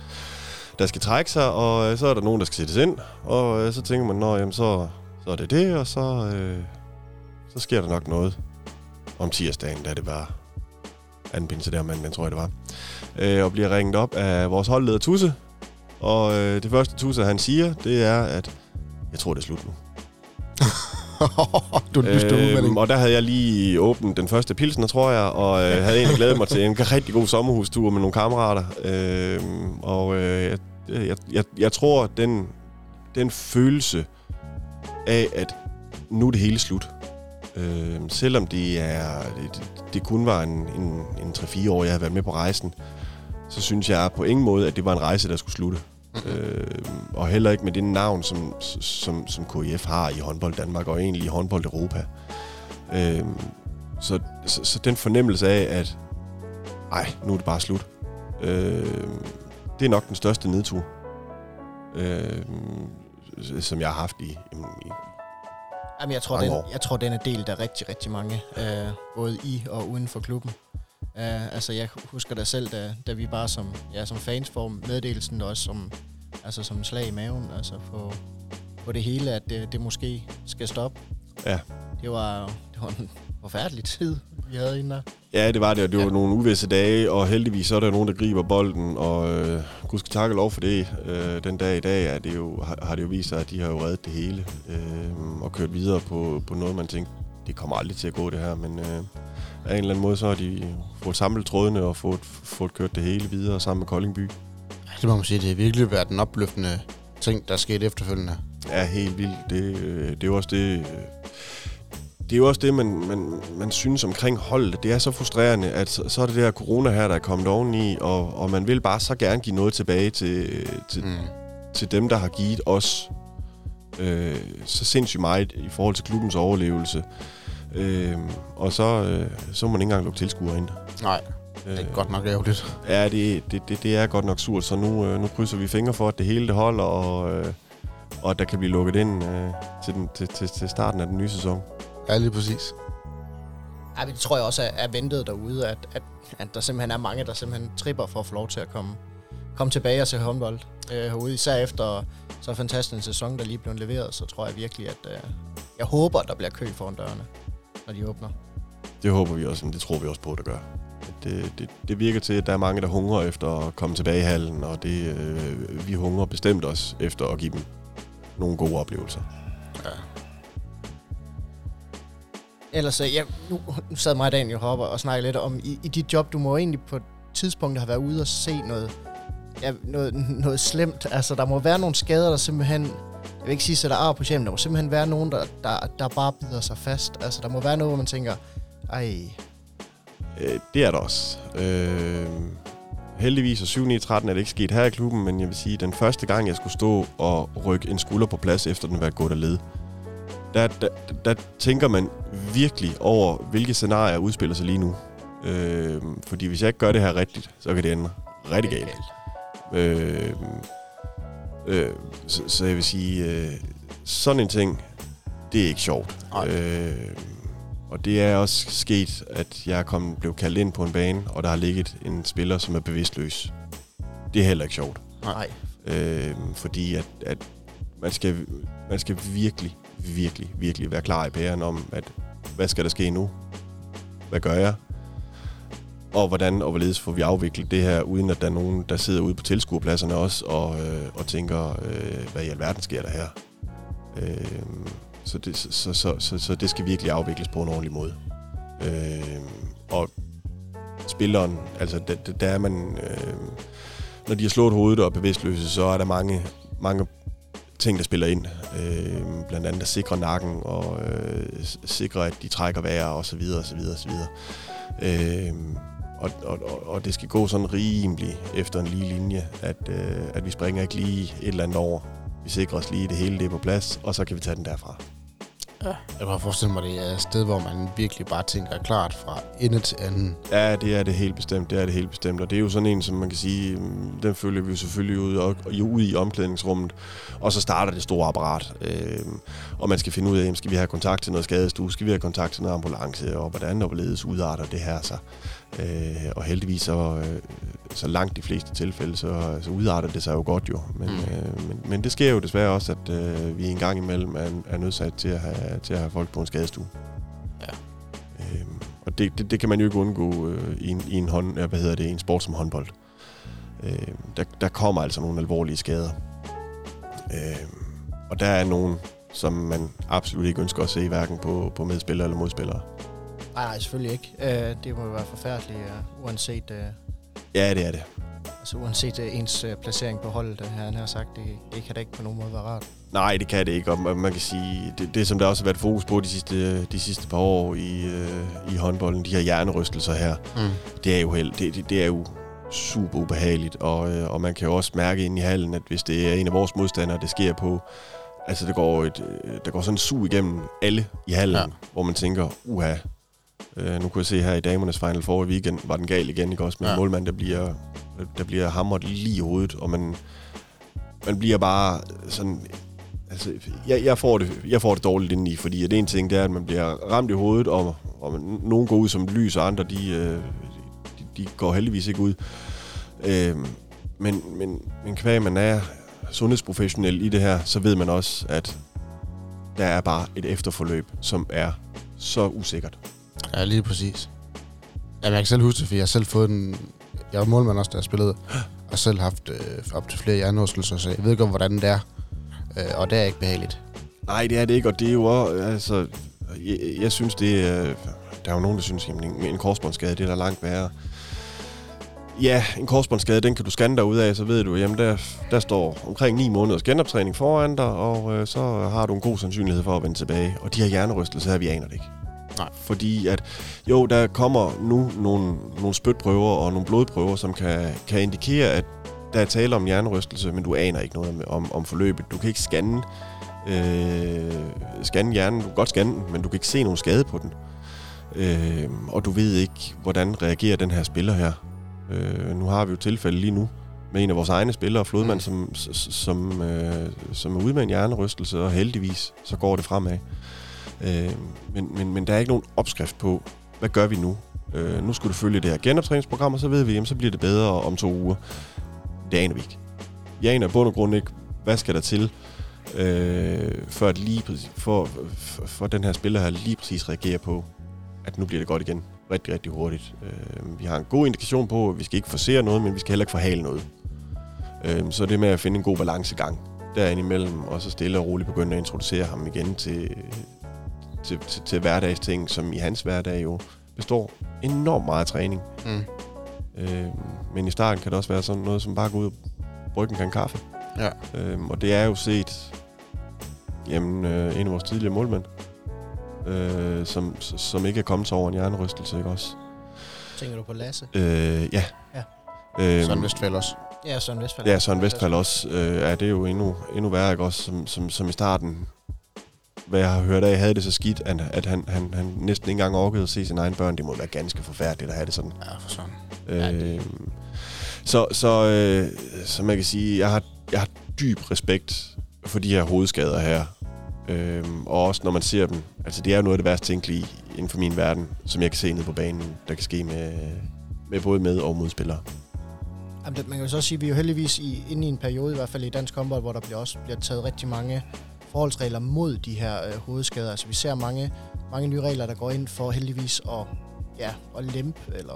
der skal trække sig, og øh, så er der nogen, der skal sættes ind. Og øh, så tænker man, nå, jamen, så, så er det det, og så, øh, så sker der nok noget om tirsdagen, da det var anden pinse der, men, men tror jeg, det var. Øh, og bliver ringet op af vores holdleder Tusse. Og øh, det første Tusse, han siger, det er, at jeg tror, det er slut nu. du er øhm, Og der havde jeg lige åbnet den første pilsner, tror jeg, og øh, havde egentlig glædet mig til en rigtig god sommerhustur med nogle kammerater. Øh, og øh, jeg, jeg, jeg tror, den, den følelse af, at nu er det hele slut, Øh, selvom det, er, det, det kun var en, en, en 3-4 år, jeg havde været med på rejsen, så synes jeg på ingen måde, at det var en rejse, der skulle slutte. Øh, og heller ikke med det navn, som, som, som KIF har i håndbold Danmark, og egentlig i håndbold Europa. Øh, så, så, så den fornemmelse af, at ej, nu er det bare slut, øh, det er nok den største nedtur, øh, som jeg har haft i, i, Jamen, jeg tror, den, jeg tror, den er delt af rigtig, rigtig mange, øh, både i og uden for klubben. Uh, altså, jeg husker da selv, da, da vi bare som, ja, som fans får meddelelsen også som, altså, som slag i maven, altså på, på det hele, at det, det måske skal stoppe. Ja. Det var, det var en forfærdelig tid, vi havde inden der. Ja, det var det, og det ja. var nogle uvisse dage, og heldigvis så er der nogen, der griber bolden, og øh, gud skal takke lov for det. Øh, den dag i dag er det jo, har, har det jo vist sig, at de har jo reddet det hele, øh, og kørt videre på, på noget, man tænkte, det kommer aldrig til at gå det her, men øh, af en eller anden måde, så har de fået samlet trådene og fået, fået kørt det hele videre sammen med Koldingby. Det må man sige, det har virkelig været en opløftende ting, der skete efterfølgende. Ja, helt vildt. Det, øh, det er jo også det... Øh, det er jo også det, man, man, man synes omkring holdet. Det er så frustrerende, at så, så er det der corona her, der er kommet oveni, og, og man vil bare så gerne give noget tilbage til, til, mm. til dem, der har givet os øh, så sindssygt meget i forhold til klubbens overlevelse. Øh, og så, øh, så må man ikke engang lukke tilskuere ind. Nej, det er øh, godt nok ærgerligt. Ja, det, det, det, det er godt nok surt, så nu, øh, nu krydser vi fingre for, at det hele det holder, og, øh, og at der kan blive lukket ind øh, til, den, til, til, til starten af den nye sæson. Ja, lige præcis. Ja, det tror jeg også er, er ventet derude, at, at, at der simpelthen er mange, der simpelthen tripper for at få lov til at komme, komme tilbage og se håndbold øh, herude. Især efter så fantastisk en sæson, der lige blev leveret, så tror jeg virkelig, at øh, jeg håber, at der bliver kø foran dørene, når de åbner. Det håber vi også, men det tror vi også på, at der gør. Det, det, det virker til, at der er mange, der hungrer efter at komme tilbage i hallen, og det, øh, vi hungrer bestemt også efter at give dem nogle gode oplevelser. Ja. Ellers, ja, nu, nu sad mig og Daniel Hopper og snakkede lidt om, i, i dit job, du må egentlig på et tidspunkt have været ude og se noget, ja, noget, noget slemt. Altså, der må være nogle skader, der simpelthen... Jeg vil ikke sige, at der er på hjem. Der må simpelthen være nogen, der, der, der bare bider sig fast. Altså, der må være noget, hvor man tænker, ej... Øh, det er der også. Øh, heldigvis, og 7 9 13 er det ikke sket her i klubben, men jeg vil sige, den første gang, jeg skulle stå og rykke en skulder på plads, efter den var gået af led, der, der, der tænker man virkelig over, hvilke scenarier udspiller sig lige nu. Øh, fordi hvis jeg ikke gør det her rigtigt, så kan det ende rigtig galt. Øh, øh, så, så jeg vil sige, øh, sådan en ting, det er ikke sjovt. Øh, og det er også sket, at jeg er kommet, blev kaldt ind på en bane, og der har ligget en spiller, som er bevidstløs. Det er heller ikke sjovt. Nej. Øh, fordi at, at man, skal, man skal virkelig, virkelig, virkelig være klar i pæren om, at hvad skal der ske nu? Hvad gør jeg? Og hvordan og hvorledes får vi afviklet det her, uden at der er nogen, der sidder ude på tilskuerpladserne også og, øh, og tænker, øh, hvad i alverden sker der her? Øh, så, det, så, så, så, så det skal virkelig afvikles på en ordentlig måde. Øh, og spilleren, altså der, der er man... Øh, når de har slået hovedet og er bevidstløse, så er der mange, mange ting, der spiller ind. Øh, blandt andet at sikre nakken og øh, sikre, at de trækker vejr og så videre, og så videre, og så videre. Øh, og, og, og det skal gå sådan rimelig efter en lige linje, at, øh, at vi springer ikke lige et eller andet over. Vi sikrer os lige det hele det på plads, og så kan vi tage den derfra. Ja. Jeg kan forestille mig, det er et sted, hvor man virkelig bare tænker klart fra ende til anden. Ja, det er det helt bestemt. Det er det helt bestemt. Og det er jo sådan en, som man kan sige, mm, den følger vi jo selvfølgelig ud, og, ud i omklædningsrummet. Og så starter det store apparat. Øh, og man skal finde ud af, skal vi have kontakt til noget skadestue? Skal vi have kontakt til noget ambulance? Og hvordan og hvorledes udarter det her sig? Øh, og heldigvis så, øh, så langt de fleste tilfælde, så, så udarter det sig jo godt jo. Men, mm. øh, men, men det sker jo desværre også, at øh, vi en gang imellem er, er nødsat til at, have, til at have folk på en skadestue. Ja. Øh, og det, det, det kan man jo ikke undgå øh, i, en, i en, hånd, hvad hedder det, en sport som håndbold. Øh, der, der kommer altså nogle alvorlige skader. Øh, og der er nogen, som man absolut ikke ønsker at se, hverken på, på medspillere eller modspillere. Nej, nej, selvfølgelig ikke. Uh, det må jo være forfærdeligt, uh, uanset... Uh, ja, det er det. Altså uanset uh, ens uh, placering på holdet, her, han har sagt, det, det kan da ikke på nogen måde være rart. Nej, det kan det ikke, og man kan sige, det, det som der også har været fokus på de sidste, de sidste par år i, uh, i håndbolden, de her hjernerystelser her, mm. det er jo held, det, det, det er jo super ubehageligt, og, øh, og man kan jo også mærke ind i hallen, at hvis det er en af vores modstandere, det sker på, altså der går, et, der går sådan en sug igennem alle i hallen, ja. hvor man tænker, uha, Øh, nu kunne jeg se her i damernes Final Four i weekend, var den gal igen, ikke også? Med ja. en målmand, der bliver, der bliver hamret lige i hovedet, og man, man bliver bare sådan... Altså, jeg, jeg, får det, jeg får det dårligt indeni, fordi det en ting, det er, at man bliver ramt i hovedet, og, og man, nogen går ud som lys, og andre, de, øh, de, de går heldigvis ikke ud. Øh, men, men, men kvæg man er sundhedsprofessionel i det her, så ved man også, at der er bare et efterforløb, som er så usikkert. Ja, lige præcis. Jamen, jeg kan selv huske det, for jeg har selv fået en... Jeg var målmand også, da jeg spillede, og selv haft øh, op til flere hjernerystelser, så jeg ved godt, hvordan det er. Øh, og det er ikke behageligt. Nej, det er det ikke, og det er jo også, altså, jeg, jeg synes, det er, der er jo nogen, der synes, at en, en korsbåndsskade, det er da langt værre. Ja, en korsbåndsskade, den kan du scanne dig ud af, så ved du, jamen der, der står omkring 9 måneders genoptræning foran dig, og øh, så har du en god sandsynlighed for at vende tilbage. Og de her hjernerystelser her, vi aner det ikke. Nej. Fordi at, jo, der kommer nu nogle, nogle spytprøver og nogle blodprøver, som kan, kan indikere, at der er tale om hjernerystelse, men du aner ikke noget om, om, om forløbet. Du kan ikke scanne, øh, scanne hjernen. Du kan godt scanne den, men du kan ikke se nogen skade på den. Øh, og du ved ikke, hvordan reagerer den her spiller her. Øh, nu har vi jo tilfælde lige nu med en af vores egne spillere, Flodmand, Mm. som, som, øh, som er ude med en hjernerystelse, og heldigvis så går det fremad. Øh, men, men, men der er ikke nogen opskrift på, hvad gør vi nu? Øh, nu skal du følge det her genoptræningsprogram, og så ved vi, jamen, så bliver det bedre om to uger. Det aner vi ikke. Jeg aner bund og grund ikke, hvad skal der til, øh, for, at lige præcis, for, for, for den her spiller her lige præcis reagerer på, at nu bliver det godt igen rigtig, rigtig hurtigt. Øh, vi har en god indikation på, at vi skal ikke forsere noget, men vi skal heller ikke forhale noget. Øh, så det med at finde en god balancegang derinde imellem, og så stille og roligt begynde at introducere ham igen til, til, til, til hverdagsting, som i hans hverdag jo består enormt meget af træning. Mm. Øh, men i starten kan det også være sådan noget, som bare gå ud og brygge en kan kaffe. Ja. Øh, og det er jo set jamen, øh, en af vores tidligere målmænd, øh, som, som ikke er kommet over en hjernerystelse, ikke også? Tænker du på Lasse? Øh, ja. Ja. Øhm, Sådan Vestfald også. Ja, Søren Vestfald. Ja, Søren Vestfald også. Øh, ja, det er jo endnu, endnu værre, ikke også? Som, som, som i starten, hvad jeg har hørt af, havde det så skidt, at, at han, han, han næsten ikke engang orkede at se sine egne børn. Det må være ganske forfærdeligt at have det sådan. Ja, for sådan. Ja, det- Øh, så, så, øh, så man kan sige, jeg har, jeg har dyb respekt for de her hovedskader her. Øh, og også når man ser dem, altså det er jo noget af det værste tænkelige inden for min verden, som jeg kan se ned på banen, der kan ske med, med både med- og modspillere. Jamen, det, man kan jo så sige, at vi er jo heldigvis i, inde i en periode, i hvert fald i dansk håndbold, hvor der bliver også bliver taget rigtig mange forholdsregler mod de her øh, hovedskader. Altså vi ser mange, mange nye regler, der går ind for heldigvis at, ja, at lempe, eller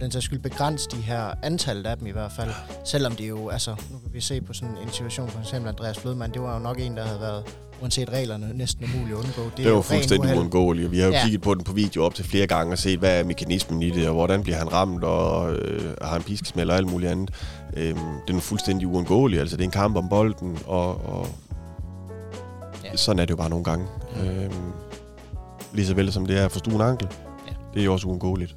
den sags skyld begrænse de her antallet af dem i hvert fald. Selvom det jo, altså nu kan vi se på sådan en situation, for eksempel Andreas Flodman, det var jo nok en, der havde været, uanset reglerne, næsten umuligt at undgå. Det, Det er jo fuldstændig uundgåeligt, vi har jo Ja. ja. kigget på den på video op til flere gange og set, hvad er mekanismen i det, og hvordan bliver han ramt, og øh, har en piskesmæld og alt muligt andet. Øhm, det er nu fuldstændig uundgåeligt, altså det er en kamp om bolden, og, og Ja. ja. sådan er det jo bare nogle gange. Mm. Øhm, lige så vel som det er at forstue en ankel. Ja. Det er jo også uundgåeligt.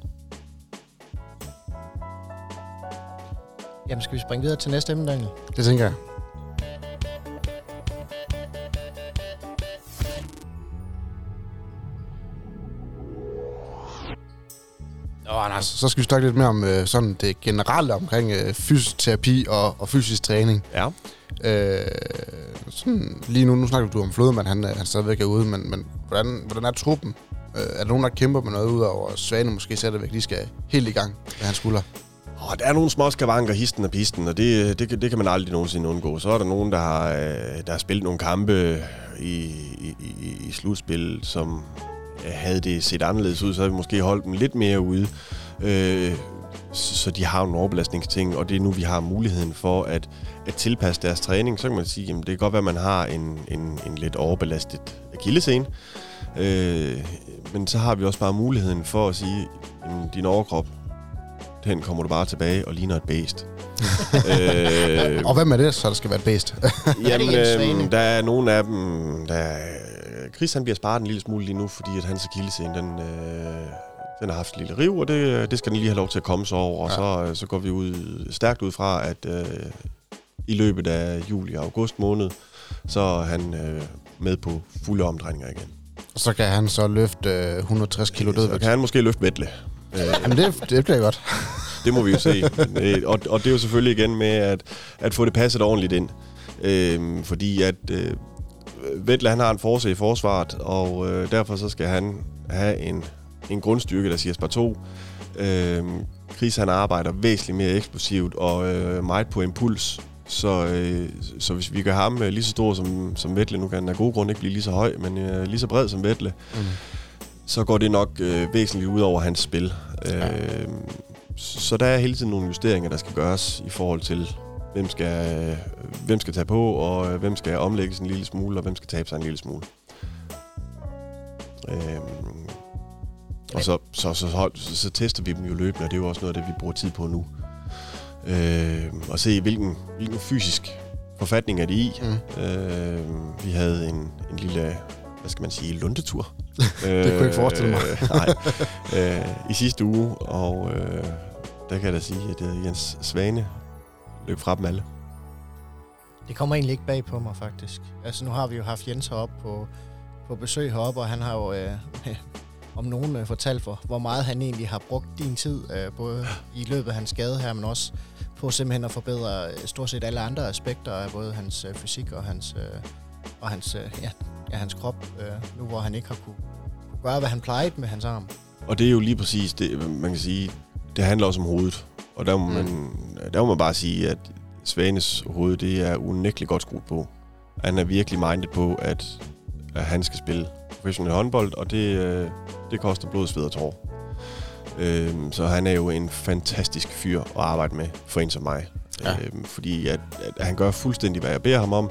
Jamen skal vi springe videre til næste emne, Daniel? Det tænker jeg. Nå, Anders, så skal vi snakke lidt mere om øh, sådan det generelle omkring øh, fysioterapi og, og fysisk træning. Ja. Øh, sådan, lige nu, nu snakker du om Flodemand, han, er- han stadigvæk er ude, men, men hvordan, hvordan er truppen? Øh, er der nogen, der kæmper med noget ud over Svane måske stadigvæk lige skal helt i gang med hans skulder? Og der er nogle små skavanker, histen og pisten, og det, det, det kan man aldrig nogensinde undgå. Så er der nogen, der har, øh, der har spillet nogle kampe i, i, i, i slutspil, som havde det set anderledes ud, så havde vi måske holdt dem lidt mere ude. Øh, så de har en overbelastningsting, og det er nu, vi har muligheden for at, at tilpasse deres træning. Så kan man sige, at det kan godt være, at man har en, en, en lidt overbelastet akillescene. Øh, men så har vi også bare muligheden for at sige, at din overkrop, den kommer du bare tilbage og ligner et bæst. øh, Og hvem er det, så der skal være et bedst? Jamen, øhm, der er nogle af dem, der... Chris han bliver sparet en lille smule lige nu, fordi at hans akillescene, den, øh, den har haft et lille riv, og det, det skal den lige have lov til at komme sig over. Og Ja. så, øh, så går vi ud stærkt ud fra, at øh, i løbet af juli og august måned, så er han øh, med på fulde omdrejninger igen. Og så kan han så løfte øh, 160 kilo Så dødvægt. kan han måske løfte Vettle. Øh, Jamen, det, det bliver godt. Det må vi jo se. Øh, og, og det er jo selvfølgelig igen med at, at få det passet ordentligt ind. Øhm, fordi at øh, Vettel han har en force i forsvaret, og øh, derfor så skal han have en, en grundstyrke, der siger spar 2. Øhm, Chris han arbejder væsentligt mere eksplosivt og øh, meget på impuls. Så, øh, så hvis vi gør ham øh, lige så stor som, som Vettel, nu kan han af gode grund ikke blive lige så høj, men øh, lige så bred som Vettel, Mm. Så går det nok øh, væsentligt ud over hans spil. Ja. Øh, så der er hele tiden nogle justeringer, der skal gøres i forhold til, hvem skal, hvem skal tage på, og hvem skal omlægges en lille smule, og hvem skal tabe sig en lille smule. Øh, og så, så, så, så, så, så tester vi dem jo løbende, og det er jo også noget af det, vi bruger tid på nu. Øh, og se, hvilken, hvilken fysisk forfatning er de i. Mm. Øh, vi havde en, en lille, hvad skal man sige, lundetur. Det kunne jeg ikke forestille mig. Øh, nej, øh, i sidste uge, og øh, der kan jeg da sige, at det Jens Svane løb fra dem alle. Det kommer egentlig ikke bag på mig, faktisk. Altså, nu har vi jo haft Jens heroppe på, på besøg heroppe, og han har jo øh, om nogen øh, fortalt for, hvor meget han egentlig har brugt din tid, øh, både i løbet af hans skade her, men også på simpelthen at forbedre øh, stort set alle andre aspekter af både hans øh, fysik og hans, øh, og hans, øh, ja, ja, hans krop, øh, nu hvor han ikke har kunne, kunne gøre, hvad han plejede med hans arm. Og det er jo lige præcis det, man kan sige, det handler også om hovedet. Og der må, mm. man, der må man bare sige, at Svanes hoved, det er unægteligt godt skruet på. Han er virkelig mindet på, at, at han skal spille professionel håndbold, og det, øh, det koster blod, sved og tår. Øhm, så han er jo en fantastisk fyr at arbejde med for en som mig. Ja. Øhm, fordi at, at han gør fuldstændig, hvad jeg beder ham om,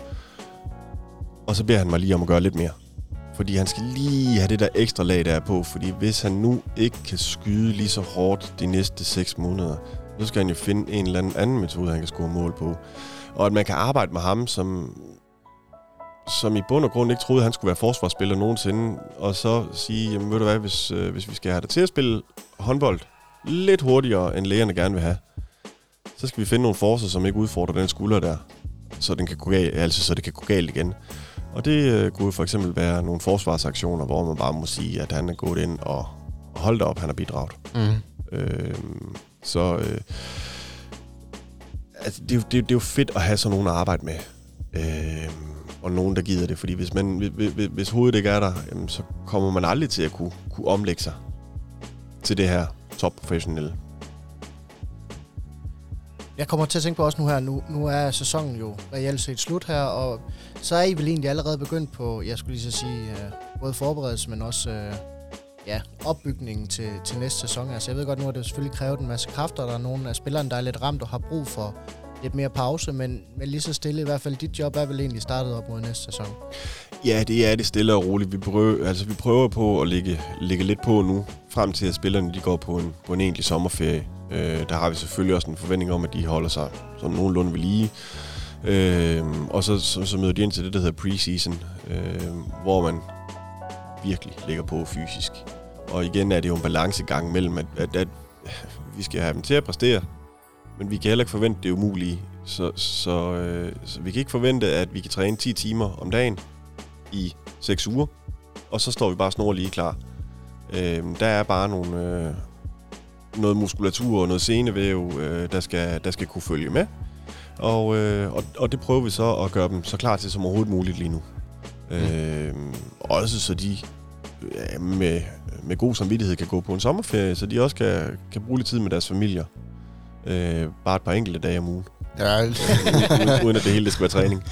og så beder han mig lige om at gøre lidt mere. Fordi han skal lige have det der ekstra lag, der er på. Fordi hvis han nu ikke kan skyde lige så hårdt de næste 6 måneder, så skal han jo finde en eller anden metode, han kan score mål på. Og at man kan arbejde med ham, som som i bund og grund ikke troede, at han skulle være forsvarsspiller nogensinde, og så sige, jamen ved du hvad, hvis, øh, hvis vi skal have dig til at spille håndbold lidt hurtigere, end lægerne gerne vil have, så skal vi finde nogle forser, som ikke udfordrer den skulder der, så, den kan gå galt, altså, så det kan gå galt igen. Og det øh, kunne for eksempel være nogle forsvarsaktioner, hvor man bare må sige, at han er gået ind og, holdt op, han har bidraget. Mm. Øh, så øh, altså, det, det, det er jo fedt at have sådan nogen at arbejde med. Øh, og nogen, der gider det. Fordi hvis, man, hvis, hvis hovedet ikke er der, jamen, så kommer man aldrig til at kunne, kunne omlægge sig til det her topprofessionelle. Jeg kommer til at tænke på også nu her, nu, nu er sæsonen jo reelt set slut her, og så er I vel egentlig allerede begyndt på, jeg skulle lige så sige, uh, både forberedelse, men også uh, ja, opbygningen til, til næste sæson. Altså jeg ved godt, nu at det selvfølgelig krævet en masse kræfter, der er nogle af spillerne, der er lidt ramt og har brug for lidt mere pause, men, men lige så stille i hvert fald. Dit job er vel egentlig startet op mod næste sæson? Ja, det er det stille og roligt. Vi prøver, altså, vi prøver på at lægge, lægge lidt på nu, frem til at spillerne de går på en, på en egentlig sommerferie. Øh, der har vi selvfølgelig også en forventning om, at de holder sig sådan nogenlunde ved lige. Øh, og så, så, så møder de ind til det, der hedder preseason, øh, hvor man virkelig ligger på fysisk. Og igen er det jo en balancegang mellem, at, at, at vi skal have dem til at præstere, men vi kan heller ikke forvente det umulige. Så, så, øh, så vi kan ikke forvente, at vi kan træne 10 timer om dagen i 6 uger, og så står vi bare snor lige klar. Øh, der er bare nogle, øh, noget muskulatur og noget senevæv, øh, der, skal, der skal kunne følge med. Og, øh, og, og det prøver vi så at gøre dem så klar til som overhovedet muligt lige nu. Mm. Øh, også så de øh, med, med god samvittighed kan gå på en sommerferie, så de også kan, kan bruge lidt tid med deres familier øh, bare et par enkelte dage om ugen. Ja. uden, uden at det hele det skal være træning.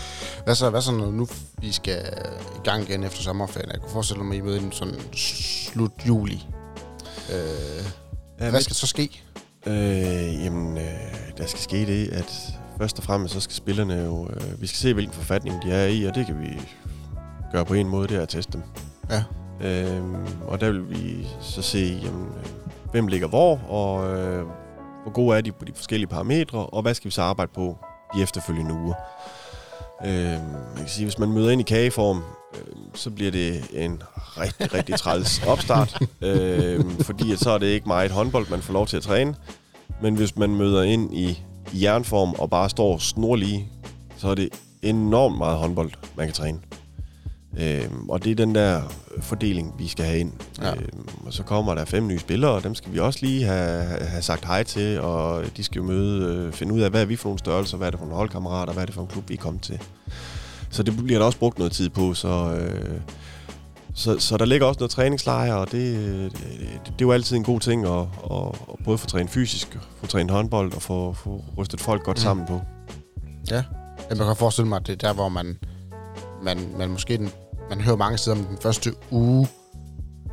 Hvad så, hvad så når nu vi skal i gang igen efter sommerferien? Jeg kunne forestille mig, at I møder sådan slut juli. Øh, hvad skal så ske? Øh, jamen, øh, der skal ske det, at først og fremmest så skal spillerne jo... Øh, vi skal se, hvilken forfatning de er i, og det kan vi gøre på en måde, det er at teste dem. Ja. Øh, og der vil vi så se, jamen, øh, hvem ligger hvor, og øh, hvor gode er de på de forskellige parametre, og hvad skal vi så arbejde på de efterfølgende uger. Øh, man kan sige, hvis man møder ind i kageform, så bliver det en rigtig, rigtig træls opstart, øh, fordi at så er det ikke meget håndbold, man får lov til at træne. Men hvis man møder ind i, jernform og bare står snorlige, så er det enormt meget håndbold, man kan træne. Øhm, og det er den der fordeling, vi skal have ind. Ja. Øhm, og så kommer der fem nye spillere, og dem skal vi også lige have, have sagt hej til, og de skal jo møde, øh, finde ud af, hvad er vi for nogle størrelser, hvad er det for nogle holdkammerater, hvad er det for en klub, vi er kommet til. Så det bliver der også brugt noget tid på, så, øh, så, så der ligger også noget træningslejr, og det, det, det, er jo altid en god ting at, at, at både få trænet fysisk, få trænet håndbold og få, få rystet folk godt mm. sammen på. Ja, jeg kan forestille mig, at det er der, hvor man, man, man måske den man hører mange steder om den første uge,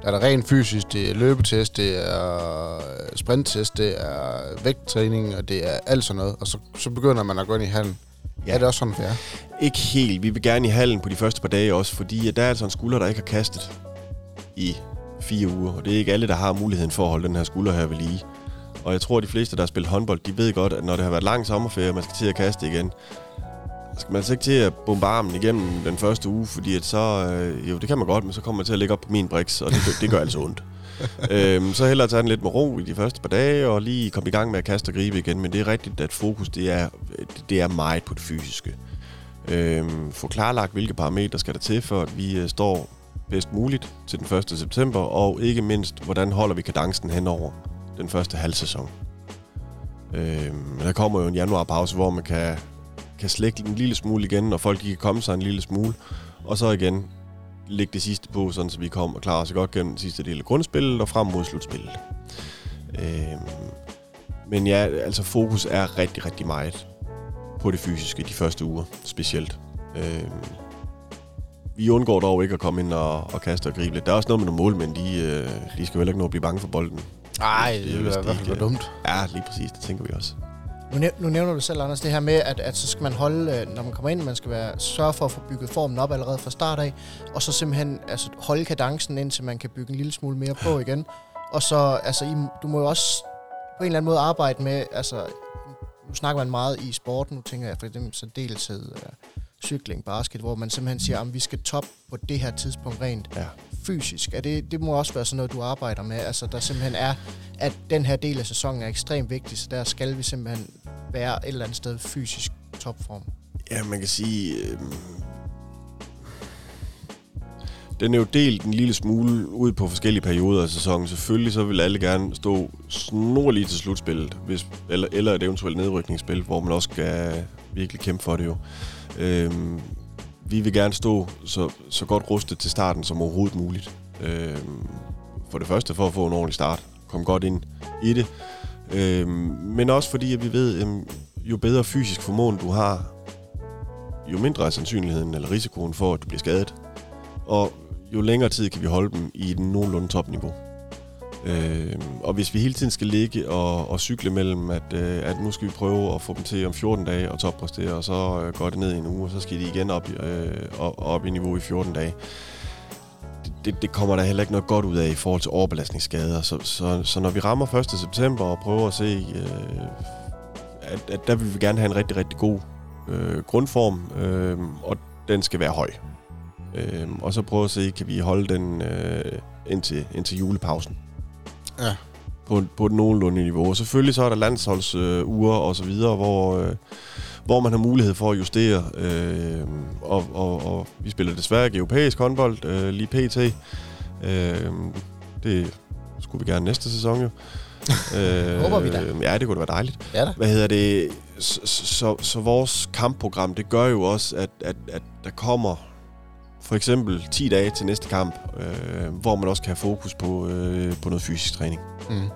Der er der rent fysisk, det er løbetest, det er sprinttest, det er vægttræning, og det er alt sådan noget. Og så, så begynder man at gå ind i hallen. Ja. Er det også sådan, det er? Ikke helt. Vi vil gerne i hallen på de første par dage også, fordi der er altså en skulder, der ikke har kastet i fire uger. Og det er ikke alle, der har muligheden for at holde den her skulder her ved lige. Og jeg tror, at de fleste, der har spillet håndbold, de ved godt, at når det har været lang sommerferie, og man skal til at kaste igen, skal man altså ikke til at bombe armen igennem den første uge, fordi at så, øh, jo, det kan man godt, men så kommer man til at ligge op på min briks, og det, det gør altså ondt. øhm, så hellere tage den lidt med ro i de første par dage, og lige komme i gang med at kaste og gribe igen. Men det er rigtigt, at fokus det er, det er meget på det fysiske. Øhm, få klarlagt, hvilke parametre skal der til, for at vi øh, står bedst muligt til den 1. september, og ikke mindst, hvordan holder vi kadencen henover den første halv sæson. Øhm, der kommer jo en januarpause, hvor man kan, kan slække en lille smule igen, og folk kan komme sig en lille smule, og så igen lægge det sidste på, sådan så vi kommer og klarer os godt gennem den sidste del af grundspillet og frem mod slutspillet. Øhm, men ja, altså fokus er rigtig, rigtig meget på det fysiske de første uger, specielt. Øhm, vi undgår dog ikke at komme ind og, og kaste og gribe lidt. Der er også noget med nogle målmænd, de, øh, de skal jo heller ikke nå at blive bange for bolden. Nej, det, det er i hvert fald dumt. Ja, lige præcis, det tænker vi også. Nu, næv- nu nævner du selv, Anders, det her med, at, at så skal man holde, øh, når man kommer ind, man skal være, sørge for at få bygget formen op allerede fra start af, og så simpelthen altså, holde kadencen, indtil man kan bygge en lille smule mere på igen. Og så, altså, I, du må jo også på en eller anden måde arbejde med, altså, nu snakker man meget i sporten, nu tænker jeg for eksempel så deltid, uh, øh, cykling, basket, hvor man simpelthen siger, at vi skal top på det her tidspunkt rent ja fysisk. Er det, det må også være sådan noget, du arbejder med. Altså, der simpelthen er, at den her del af sæsonen er ekstremt vigtig, så der skal vi simpelthen være et eller andet sted fysisk topform. Ja, man kan sige... Øh, den er jo delt en lille smule ud på forskellige perioder af sæsonen. Selvfølgelig så vil alle gerne stå snorligt til slutspillet, hvis, eller, eller et eventuelt nedrykningsspil, hvor man også skal virkelig kæmpe for det jo. Øhm, vi vil gerne stå så, så godt rustet til starten som overhovedet muligt. Øh, for det første for at få en ordentlig start. Kom godt ind i det. øh, men også fordi, at vi ved, at jo bedre fysisk formåen du har, jo mindre er sandsynligheden eller risikoen for, at du bliver skadet. Og jo længere tid kan vi holde dem i et nogenlunde topniveau. Øh, og hvis vi hele tiden skal ligge og, og cykle mellem, at, øh, at nu skal vi prøve at få dem til om 14 dage og toppræstere, og så øh, går det ned i en uge, og så skal de igen op, øh, op i niveau i 14 dage. Det, det, det kommer der heller ikke noget godt ud af i forhold til overbelastningsskader. Så, så, så når vi rammer 1. september og prøver at se, øh, at, at der vil vi gerne have en rigtig, rigtig god øh, grundform, øh, og den skal være høj. Øh, og så prøve at se, kan vi holde den øh, indtil, indtil julepausen. Ja. På, på et nogenlunde niveau. Og selvfølgelig så er der landsholdsuger øh, og så videre, hvor, øh, hvor man har mulighed for at justere. Øh, og, og, og vi spiller desværre ikke europæisk håndbold øh, lige pt. Øh, det skulle vi gerne næste sæson jo. øh, Håber vi da. Ja, det kunne da være dejligt. Ja da. Hvad hedder det? Så, så, så vores kampprogram, det gør jo også, at, at, at der kommer for eksempel 10 dage til næste kamp, øh, hvor man også kan have fokus på, øh, på noget fysisk træning. Mm.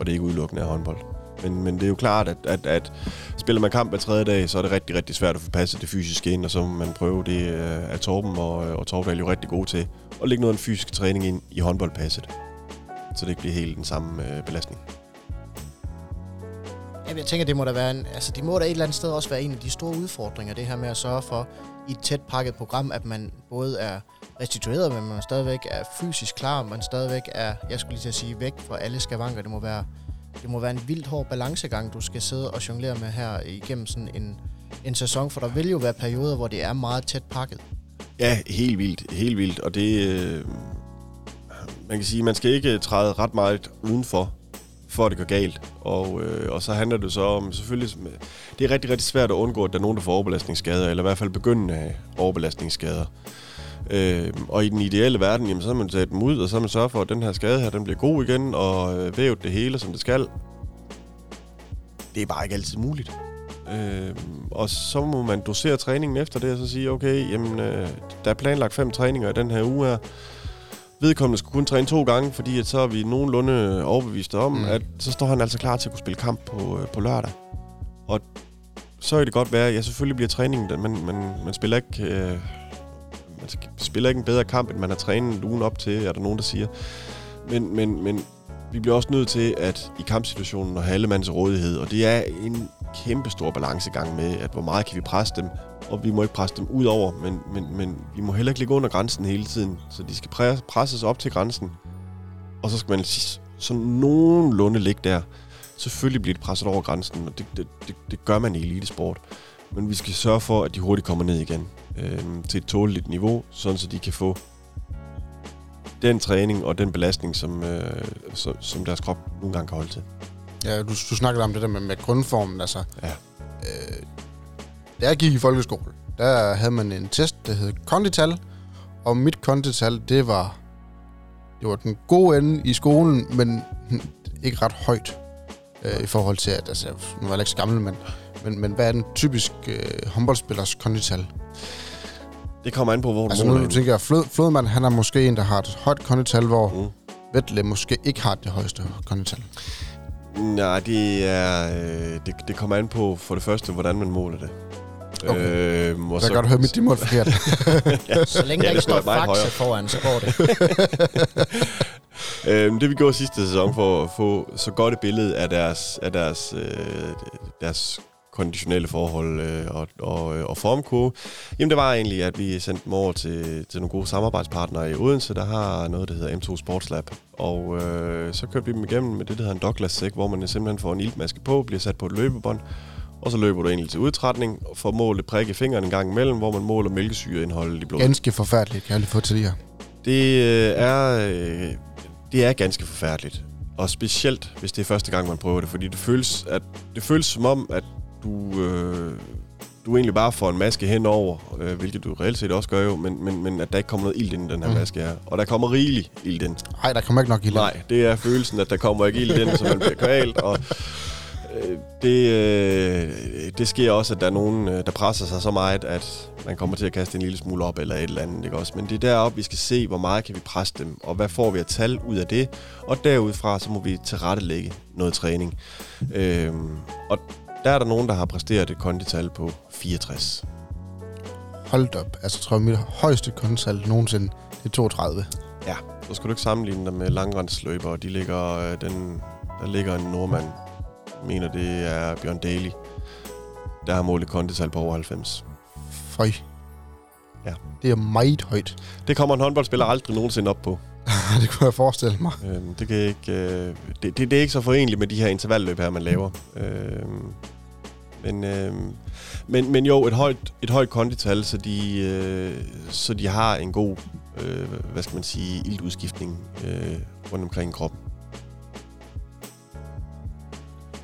Og det er ikke udelukkende af håndbold. Men, men det er jo klart, at, at, at spiller man kamp hver tredje dag, så er det rigtig, rigtig svært at få passet det fysiske ind, og så må man prøve det af Torben og, og Torvald jo rigtig gode til at lægge noget af den fysiske træning ind i håndboldpasset, så det ikke bliver helt den samme øh, belastning. Jamen, jeg tænker, det må da være en, altså, det må da et eller andet sted også være en af de store udfordringer, det her med at sørge for, i et tæt pakket program, at man både er restitueret, men man stadigvæk er fysisk klar, man stadigvæk er, jeg skulle lige til at sige, væk fra alle skavanker. Det må være, det må være en vildt hård balancegang, du skal sidde og jonglere med her igennem sådan en, en sæson, for der vil jo være perioder, hvor det er meget tæt pakket. Ja, helt vildt, helt vildt, og det, øh, man kan sige, man skal ikke træde ret meget udenfor for at det går galt. Og, øh, og så handler det så om, selvfølgelig, øh, det er rigtig, rigtig svært at undgå, at der er nogen, der får overbelastningsskader, eller i hvert fald begyndende øh, overbelastningsskader. Øh, og i den ideelle verden, jamen, så har man taget dem ud, og så har man sørget for, at den her skade her, den bliver god igen, og øh, vævet det hele, som det skal. Det er bare ikke altid muligt. Øh, og så må man dosere træningen efter det, og så sige, okay, jamen, øh, der er planlagt fem træninger i den her uge her, vedkommende skulle kun træne to gange, fordi at så er vi nogenlunde overbeviste om, mm. at så står han altså klar til at kunne spille kamp på, øh, på lørdag. Og så er det godt være, at ja, selvfølgelig bliver træningen, men man, man spiller ikke... Øh, man spiller ikke en bedre kamp, end man har trænet ugen op til, er der nogen, der siger. Men, men, men vi bliver også nødt til, at i kampsituationen at have alle mands rådighed, og det er en kæmpe stor balancegang med, at hvor meget kan vi presse dem, og vi må ikke presse dem ud over, men, men, men vi må heller ikke ligge under grænsen hele tiden, så de skal presses op til grænsen, og så skal man sådan nogenlunde ligge der. Selvfølgelig bliver de presset over grænsen, og det, det, det, det gør man i elitesport. Men vi skal sørge for, at de hurtigt kommer ned igen øh, til et tåleligt niveau, sådan så de kan få den træning og den belastning, som, øh, som, som deres krop nogle gange kan holde til. Ja, du, du snakkede om det der med, med grundformen. Altså, ja. øh, da jeg gik i folkeskole, der havde man en test, der hed kondital, og mit kondital, det var, det var den gode ende i skolen, men ikke ret højt øh, i forhold til, at altså, nu var jeg ikke så gammel, men, men, men hvad er den typisk øh, håndboldspillers kondital? Det kommer an på, hvor altså, du Altså nu tænker jeg, Flod, Flodman, han er måske en, der har et højt kondital, hvor mm. Vettle måske ikke har det højeste kondital. Nej, det er... Øh, det, det kommer an på, for det første, hvordan man måler det. Okay. Øh, så, så kan du høre mit mål forkert. ja. Så længe ja, der ikke står faxe foran, så går det. øhm, det vi gjorde sidste sæson for at få så godt et billede af deres, af deres, øh, deres konditionelle forhold øh, og, og, øh, og formkurve, jamen det var egentlig, at vi sendte dem over til, til nogle gode samarbejdspartnere i Odense, der har noget, der hedder M2 Sports Lab. Og øh, så kørte vi dem igennem med det, der hedder en Douglas sæk, hvor man simpelthen får en iltmaske på, bliver sat på et løbebånd, og så løber du egentlig til udtrætning og får målet prik i fingeren en gang imellem, hvor man måler mælkesyreindholdet i blodet. Ganske forfærdeligt, kan jeg lige få til det her. Det øh, er, øh, det er ganske forfærdeligt. Og specielt, hvis det er første gang, man prøver det, fordi det føles, at, det føles som om, at du, øh, du egentlig bare får en maske henover, øh, hvilket du reelt set også gør jo, men, men, men at der ikke kommer noget ild ind i den her mm. maske her. Og der kommer rigelig ild ind. Nej, der kommer ikke nok ild ind. Nej, det er følelsen, at der kommer ikke ild ind, så man bliver kvalt, og øh, det, øh, det sker også, at der er nogen, øh, der presser sig så meget, at man kommer til at kaste en lille smule op eller et eller andet. Ikke også? Men det er deroppe, vi skal se, hvor meget kan vi presse dem, og hvad får vi at tal ud af det. Og derudfra, så må vi tilrettelægge noget træning. Øh, og der er der nogen, der har præsteret et kondital på 64. Hold op. Altså, jeg tror, mit højeste kondital nogensinde, det er 32. Ja, så skal du ikke sammenligne dem med langrendsløber. De ligger, øh, den, der ligger en nordmand, mener det er Bjørn Daly, der har målet kondital på over 90. Føj. Ja. Det er meget højt. Det kommer en håndboldspiller aldrig nogensinde op på. det kunne jeg forestille mig. Øhm, det, kan ikke, øh, det, det, det er ikke så forenligt med de her intervalløb her, man laver. Øhm, men, øh, men, men jo, et højt, et højt kondital, så de, øh, så de har en god, øh, hvad skal man sige, ildudskiftning øh, rundt omkring i kroppen.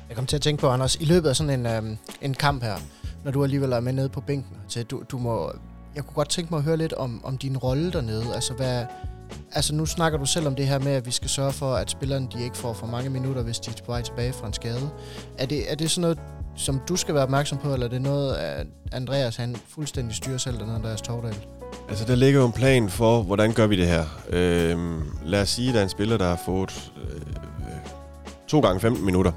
Jeg kom til at tænke på, Anders, i løbet af sådan en, øh, en kamp her, når du alligevel er med nede på bænken, så du, du må, jeg kunne godt tænke mig at høre lidt om, om din rolle dernede. Altså, hvad, altså, nu snakker du selv om det her med, at vi skal sørge for, at spillerne de ikke får for mange minutter, hvis de er på vej tilbage fra en skade. Er det, er det sådan noget, som du skal være opmærksom på, eller er det noget, at Andreas han fuldstændig styrer selv, den Andreas Tordal? Altså, der ligger jo en plan for, hvordan gør vi det her. Øhm, lad os sige, at der er en spiller, der har fået øh, to gange 15 minutter.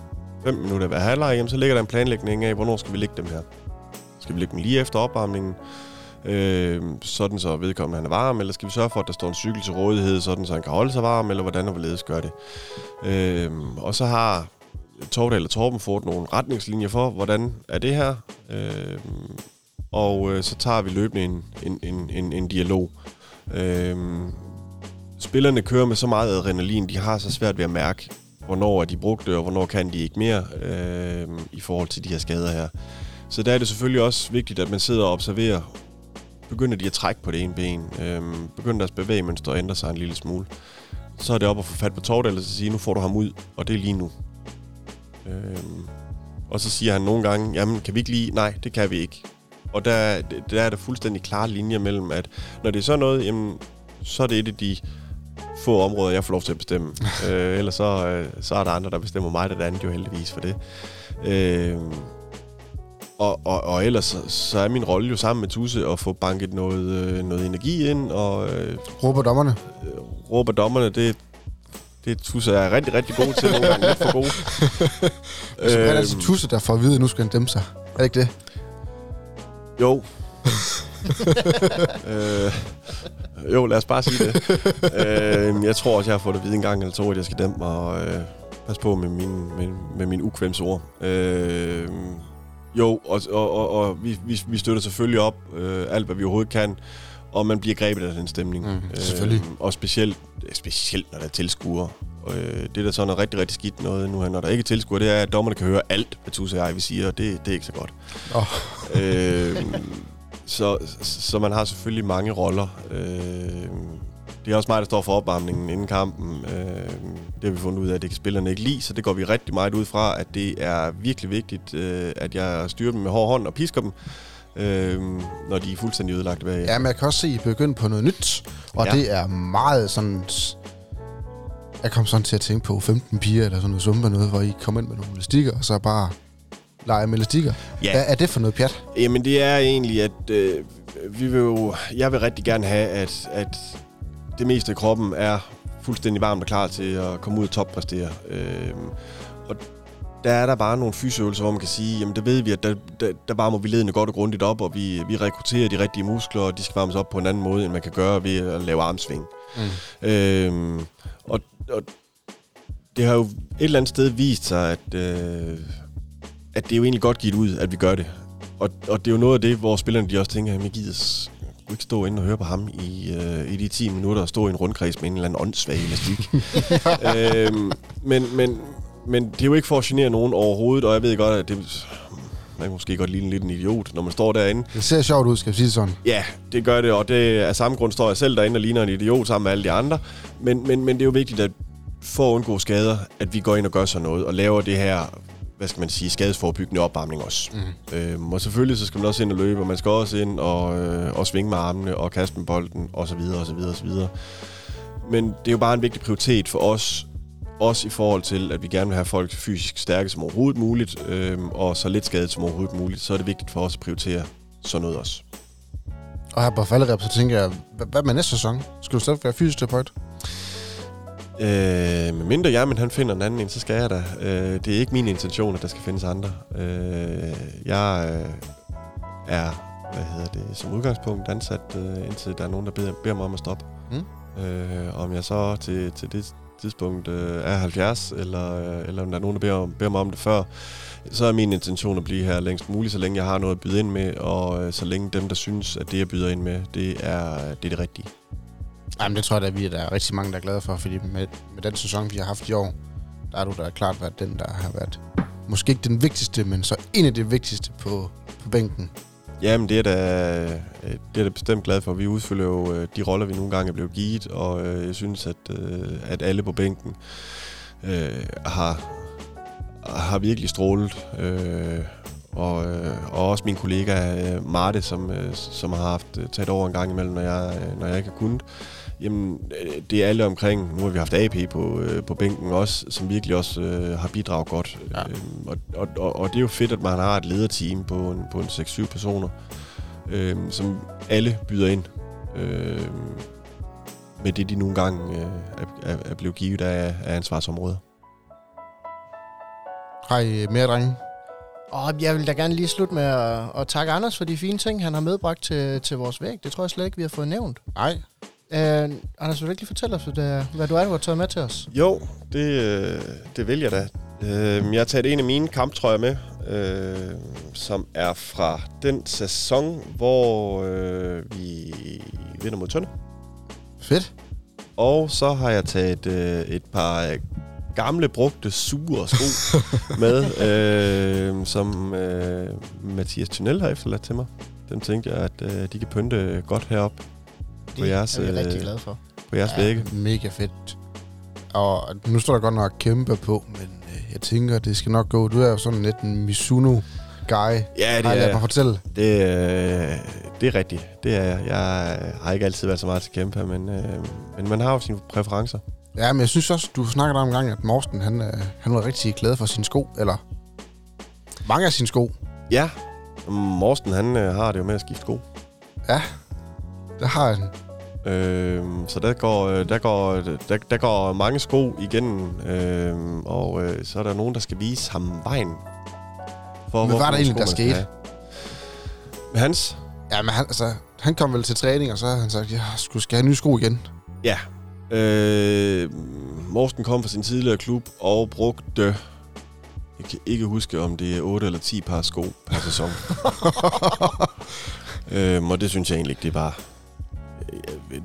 5 minutter hver halvleg, så ligger der en planlægning af, hvornår skal vi lægge dem her. Skal vi lægge dem lige efter opvarmningen? Øh, sådan så vedkommende han er varm, eller skal vi sørge for, at der står en cykel til rådighed, sådan så han kan holde sig varm, eller hvordan og hvorledes gør det. Øh, og så har Tordal og Torben fået nogle retningslinjer for, hvordan er det her, øh, og øh, så tager vi løbende en, en, en, en, en dialog. Øh, spillerne kører med så meget adrenalin, de har så svært ved at mærke, hvornår er de brugte, og hvornår kan de ikke mere øh, i forhold til de her skader her. Så der er det selvfølgelig også vigtigt, at man sidder og observerer, begynder de at trække på det ene ben, øh, begynder deres bevægemønster at ændre sig en lille smule, så er det op at få fat på Tordal og sige, nu får du ham ud, og det er lige nu. Øh, og så siger han nogle gange, jamen kan vi ikke lige, nej, det kan vi ikke. Og der, der er der fuldstændig klare linjer mellem, at når det er sådan noget, jamen, så er det et af de få områder, jeg får lov til at bestemme. øh, ellers så, øh, så er der andre, der bestemmer mig, det andet jo heldigvis for det. Øh, og, og, og ellers så, så er min rolle jo sammen med Tusse at få banket noget, øh, noget energi ind. Og, øh, råber dommerne? Øh, råber dommerne, det, det Tusse er rigtig, rigtig god til, nogle gange lidt for god. altså, er det altså Tusse, der får at vide, at nu skal han dæmme sig? Er det ikke det? Jo. øh, jo, lad os bare sige det. øh, jeg tror også, jeg har fået at vide en gang eller to, at jeg skal dæmpe mig og øh, passe på med min, med, med min ukvemsord. Øh, jo, og, og, og, og vi, vi, vi støtter selvfølgelig op øh, alt, hvad vi overhovedet kan, og man bliver grebet af den stemning. Mm, selvfølgelig. Øh, og specielt, specielt, når der er tilskuere. Øh, det er da sådan noget rigtig, rigtig skidt noget nu her, når der ikke er tilskuere, det er, at dommerne kan høre alt, hvad Tusse og jeg vil sige, og det, det er ikke så godt. Oh. øh, så, så man har selvfølgelig mange roller. Øh, det er også mig, der står for opvarmningen inden kampen. Øh, det har vi fundet ud af, at det kan spillerne ikke lide, så det går vi rigtig meget ud fra, at det er virkelig vigtigt, øh, at jeg styrer dem med hård hånd og pisker dem, øh, når de er fuldstændig ødelagt bag. Ja, men jeg kan også se, at I begynder på noget nyt, og ja. det er meget sådan... Jeg kom sådan til at tænke på 15 piger eller sådan noget zumba noget, hvor I kommer ind med nogle elastikker, og så bare lege med elastikker. Ja. Hvad er det for noget pjat? Jamen det er egentlig, at øh, vi vil jo, jeg vil rigtig gerne have, at, at det meste af kroppen er fuldstændig varmt og klar til at komme ud og toppræstere. Øh, og der er der bare nogle fysøvelser, hvor man kan sige, jamen det ved vi, at der, der, der varmer vi ledene godt og grundigt op, og vi, vi rekrutterer de rigtige muskler, og de skal varmes op på en anden måde, end man kan gøre ved at lave armsving. Mm. Øh, og, og det har jo et eller andet sted vist sig, at, øh, at det er jo egentlig godt givet ud, at vi gør det. Og, og det er jo noget af det, hvor spillerne de også tænker, at jeg gider ikke stå inde og høre på ham i, øh, i de 10 minutter og stå i en rundkreds med en eller anden åndssvag elastik. øhm, men, men, men det er jo ikke for at genere nogen overhovedet, og jeg ved godt, at det, man kan måske godt ligne lidt en idiot, når man står derinde. Det ser sjovt ud, skal jeg sige sådan. Ja, det gør det, og det af samme grund står jeg selv derinde og ligner en idiot sammen med alle de andre. Men, men, men det er jo vigtigt, at for at undgå skader, at vi går ind og gør sådan noget, og laver det her hvad skal man sige, skadesforebyggende opvarmning også. Mm. Øhm, og selvfølgelig så skal man også ind og løbe, og man skal også ind og, øh, og svinge med armene og kaste med bolden, og så videre, og så videre, og så videre. Men det er jo bare en vigtig prioritet for os, også i forhold til, at vi gerne vil have folk fysisk stærke som overhovedet muligt, øhm, og så lidt skadet som overhovedet muligt, så er det vigtigt for os at prioritere sådan noget også. Og her på falderep, så tænker jeg, hvad med næste sæson? Skal du stadig være fysioterapeut? Øh, med mindre jeg, men han finder en anden en, så skal jeg da. Øh, det er ikke min intention, at der skal findes andre. Øh, jeg øh, er, hvad hedder det, som udgangspunkt ansat, øh, indtil der er nogen, der beder, beder mig om at stoppe. Mm. Øh, om jeg så til, til det tidspunkt øh, er 70, eller, øh, eller om der er nogen, der beder, beder mig om det før, så er min intention at blive her længst muligt, så længe jeg har noget at byde ind med, og øh, så længe dem, der synes, at det, jeg byder ind med, det er det, er det rigtige. Jamen, det tror jeg, at vi er der rigtig mange, der er glade for, fordi med, med den sæson, vi har haft i år, der er du da klart været den, der har været måske ikke den vigtigste, men så en af de vigtigste på, på bænken. Jamen, det er da, øh, det er da bestemt glad for. Vi udfylder jo øh, de roller, vi nogle gange er blevet givet, og øh, jeg synes, at, at alle på bænken øh, har, har virkelig strålet. Øh, og, og også min kollega Marte, som, som har haft taget over en gang imellem, når jeg, når jeg ikke har kunnet. Jamen, øh, det er alle omkring. Nu har vi haft AP på, øh, på bænken også, som virkelig også øh, har bidraget godt. Ja. Øhm, og, og, og, og det er jo fedt, at man har et lederteam på en, på en 6-7 personer, øh, som alle byder ind øh, med det, de nogle gange øh, er, er blevet givet af, af ansvarsområder. Har I mere, drenge? Og jeg vil da gerne lige slutte med at, at takke Anders for de fine ting, han har medbragt til, til vores væg. Det tror jeg slet ikke, vi har fået nævnt. Nej, Uh, Anders, vil du ikke lige fortælle os, hvad, du er, du har taget med til os? Jo, det, øh, det vil jeg da. Uh, jeg har taget en af mine kamptrøjer med, uh, som er fra den sæson, hvor uh, vi vinder mod Tønde. Fedt. Og så har jeg taget uh, et par gamle, brugte, sure sko med, uh, som uh, Mathias Tunnel har efterladt til mig. Den tænkte jeg, at uh, de kan pynte godt herop på jeres, er vi rigtig glade for. På jeres ja, vægge. Mega fedt. Og nu står der godt nok kæmpe på, men øh, jeg tænker, det skal nok gå. Du er jo sådan lidt en Mizuno guy. Ja, det er... Mig fortælle. Det, øh, det er rigtigt. Det er jeg. Jeg har ikke altid været så meget til kæmpe, men, øh, men man har jo sine præferencer. Ja, men jeg synes også, du snakkede om en gang, at Morsten, han, øh, han var rigtig glad for sine sko, eller mange af sine sko. Ja, Morsten, han øh, har det jo med at skifte sko. Ja, det har han. Øh, så der går, øh, der, går, der, der går mange sko igennem, øh, og øh, så er der nogen, der skal vise ham vejen. For, Men hvad var der egentlig, der skete? Med hans? Ja, men han, altså, han kom vel til træning, og så havde han sagt, jeg skulle skal have nye sko igen. Ja. Øh, Morsten kom fra sin tidligere klub og brugte... Jeg kan ikke huske, om det er 8 eller 10 par sko per sæson. øhm, og det synes jeg egentlig ikke, det var...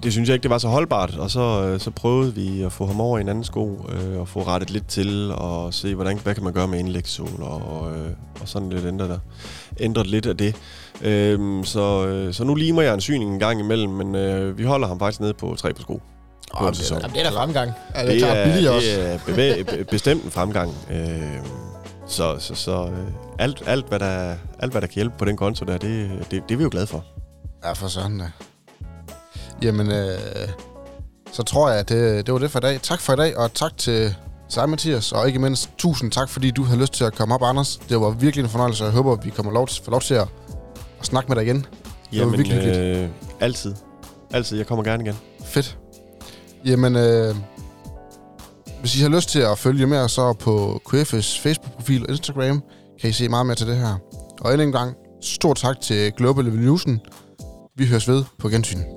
Det synes jeg ikke, det var så holdbart. Og så, øh, så prøvede vi at få ham over i en anden sko, øh, og få rettet lidt til, og se, hvordan, hvad kan man gøre med indlægssål, og, øh, og sådan lidt ændret, der. ændret lidt af det. Øhm, så, øh, så nu limer jeg en syning en gang imellem, men øh, vi holder ham faktisk nede på tre på sko. På en det, sæson. jamen, det er da fremgang. Ja, det er klart også. det er bevæ- be- bestemt en fremgang. Øh, så så, så øh, alt, alt, hvad der, alt, hvad der kan hjælpe på den konto der, det, det, det er vi jo glade for. Ja, for sådan da. Jamen, øh, så tror jeg, at det, det var det for i dag. Tak for i dag, og tak til sig, Mathias, og ikke mindst tusind tak, fordi du havde lyst til at komme op, Anders. Det var virkelig en fornøjelse, og jeg håber, vi kommer lov til, får lov til at, at snakke med dig igen. Det var virkelig hyggeligt. øh, altid. Altid. Jeg kommer gerne igen. Fedt. Jamen, øh, hvis I har lyst til at følge med, så på QF's Facebook-profil og Instagram kan I se meget mere til det her. Og endnu en gang, stor tak til Global Evolution. Vi høres ved på gensyn.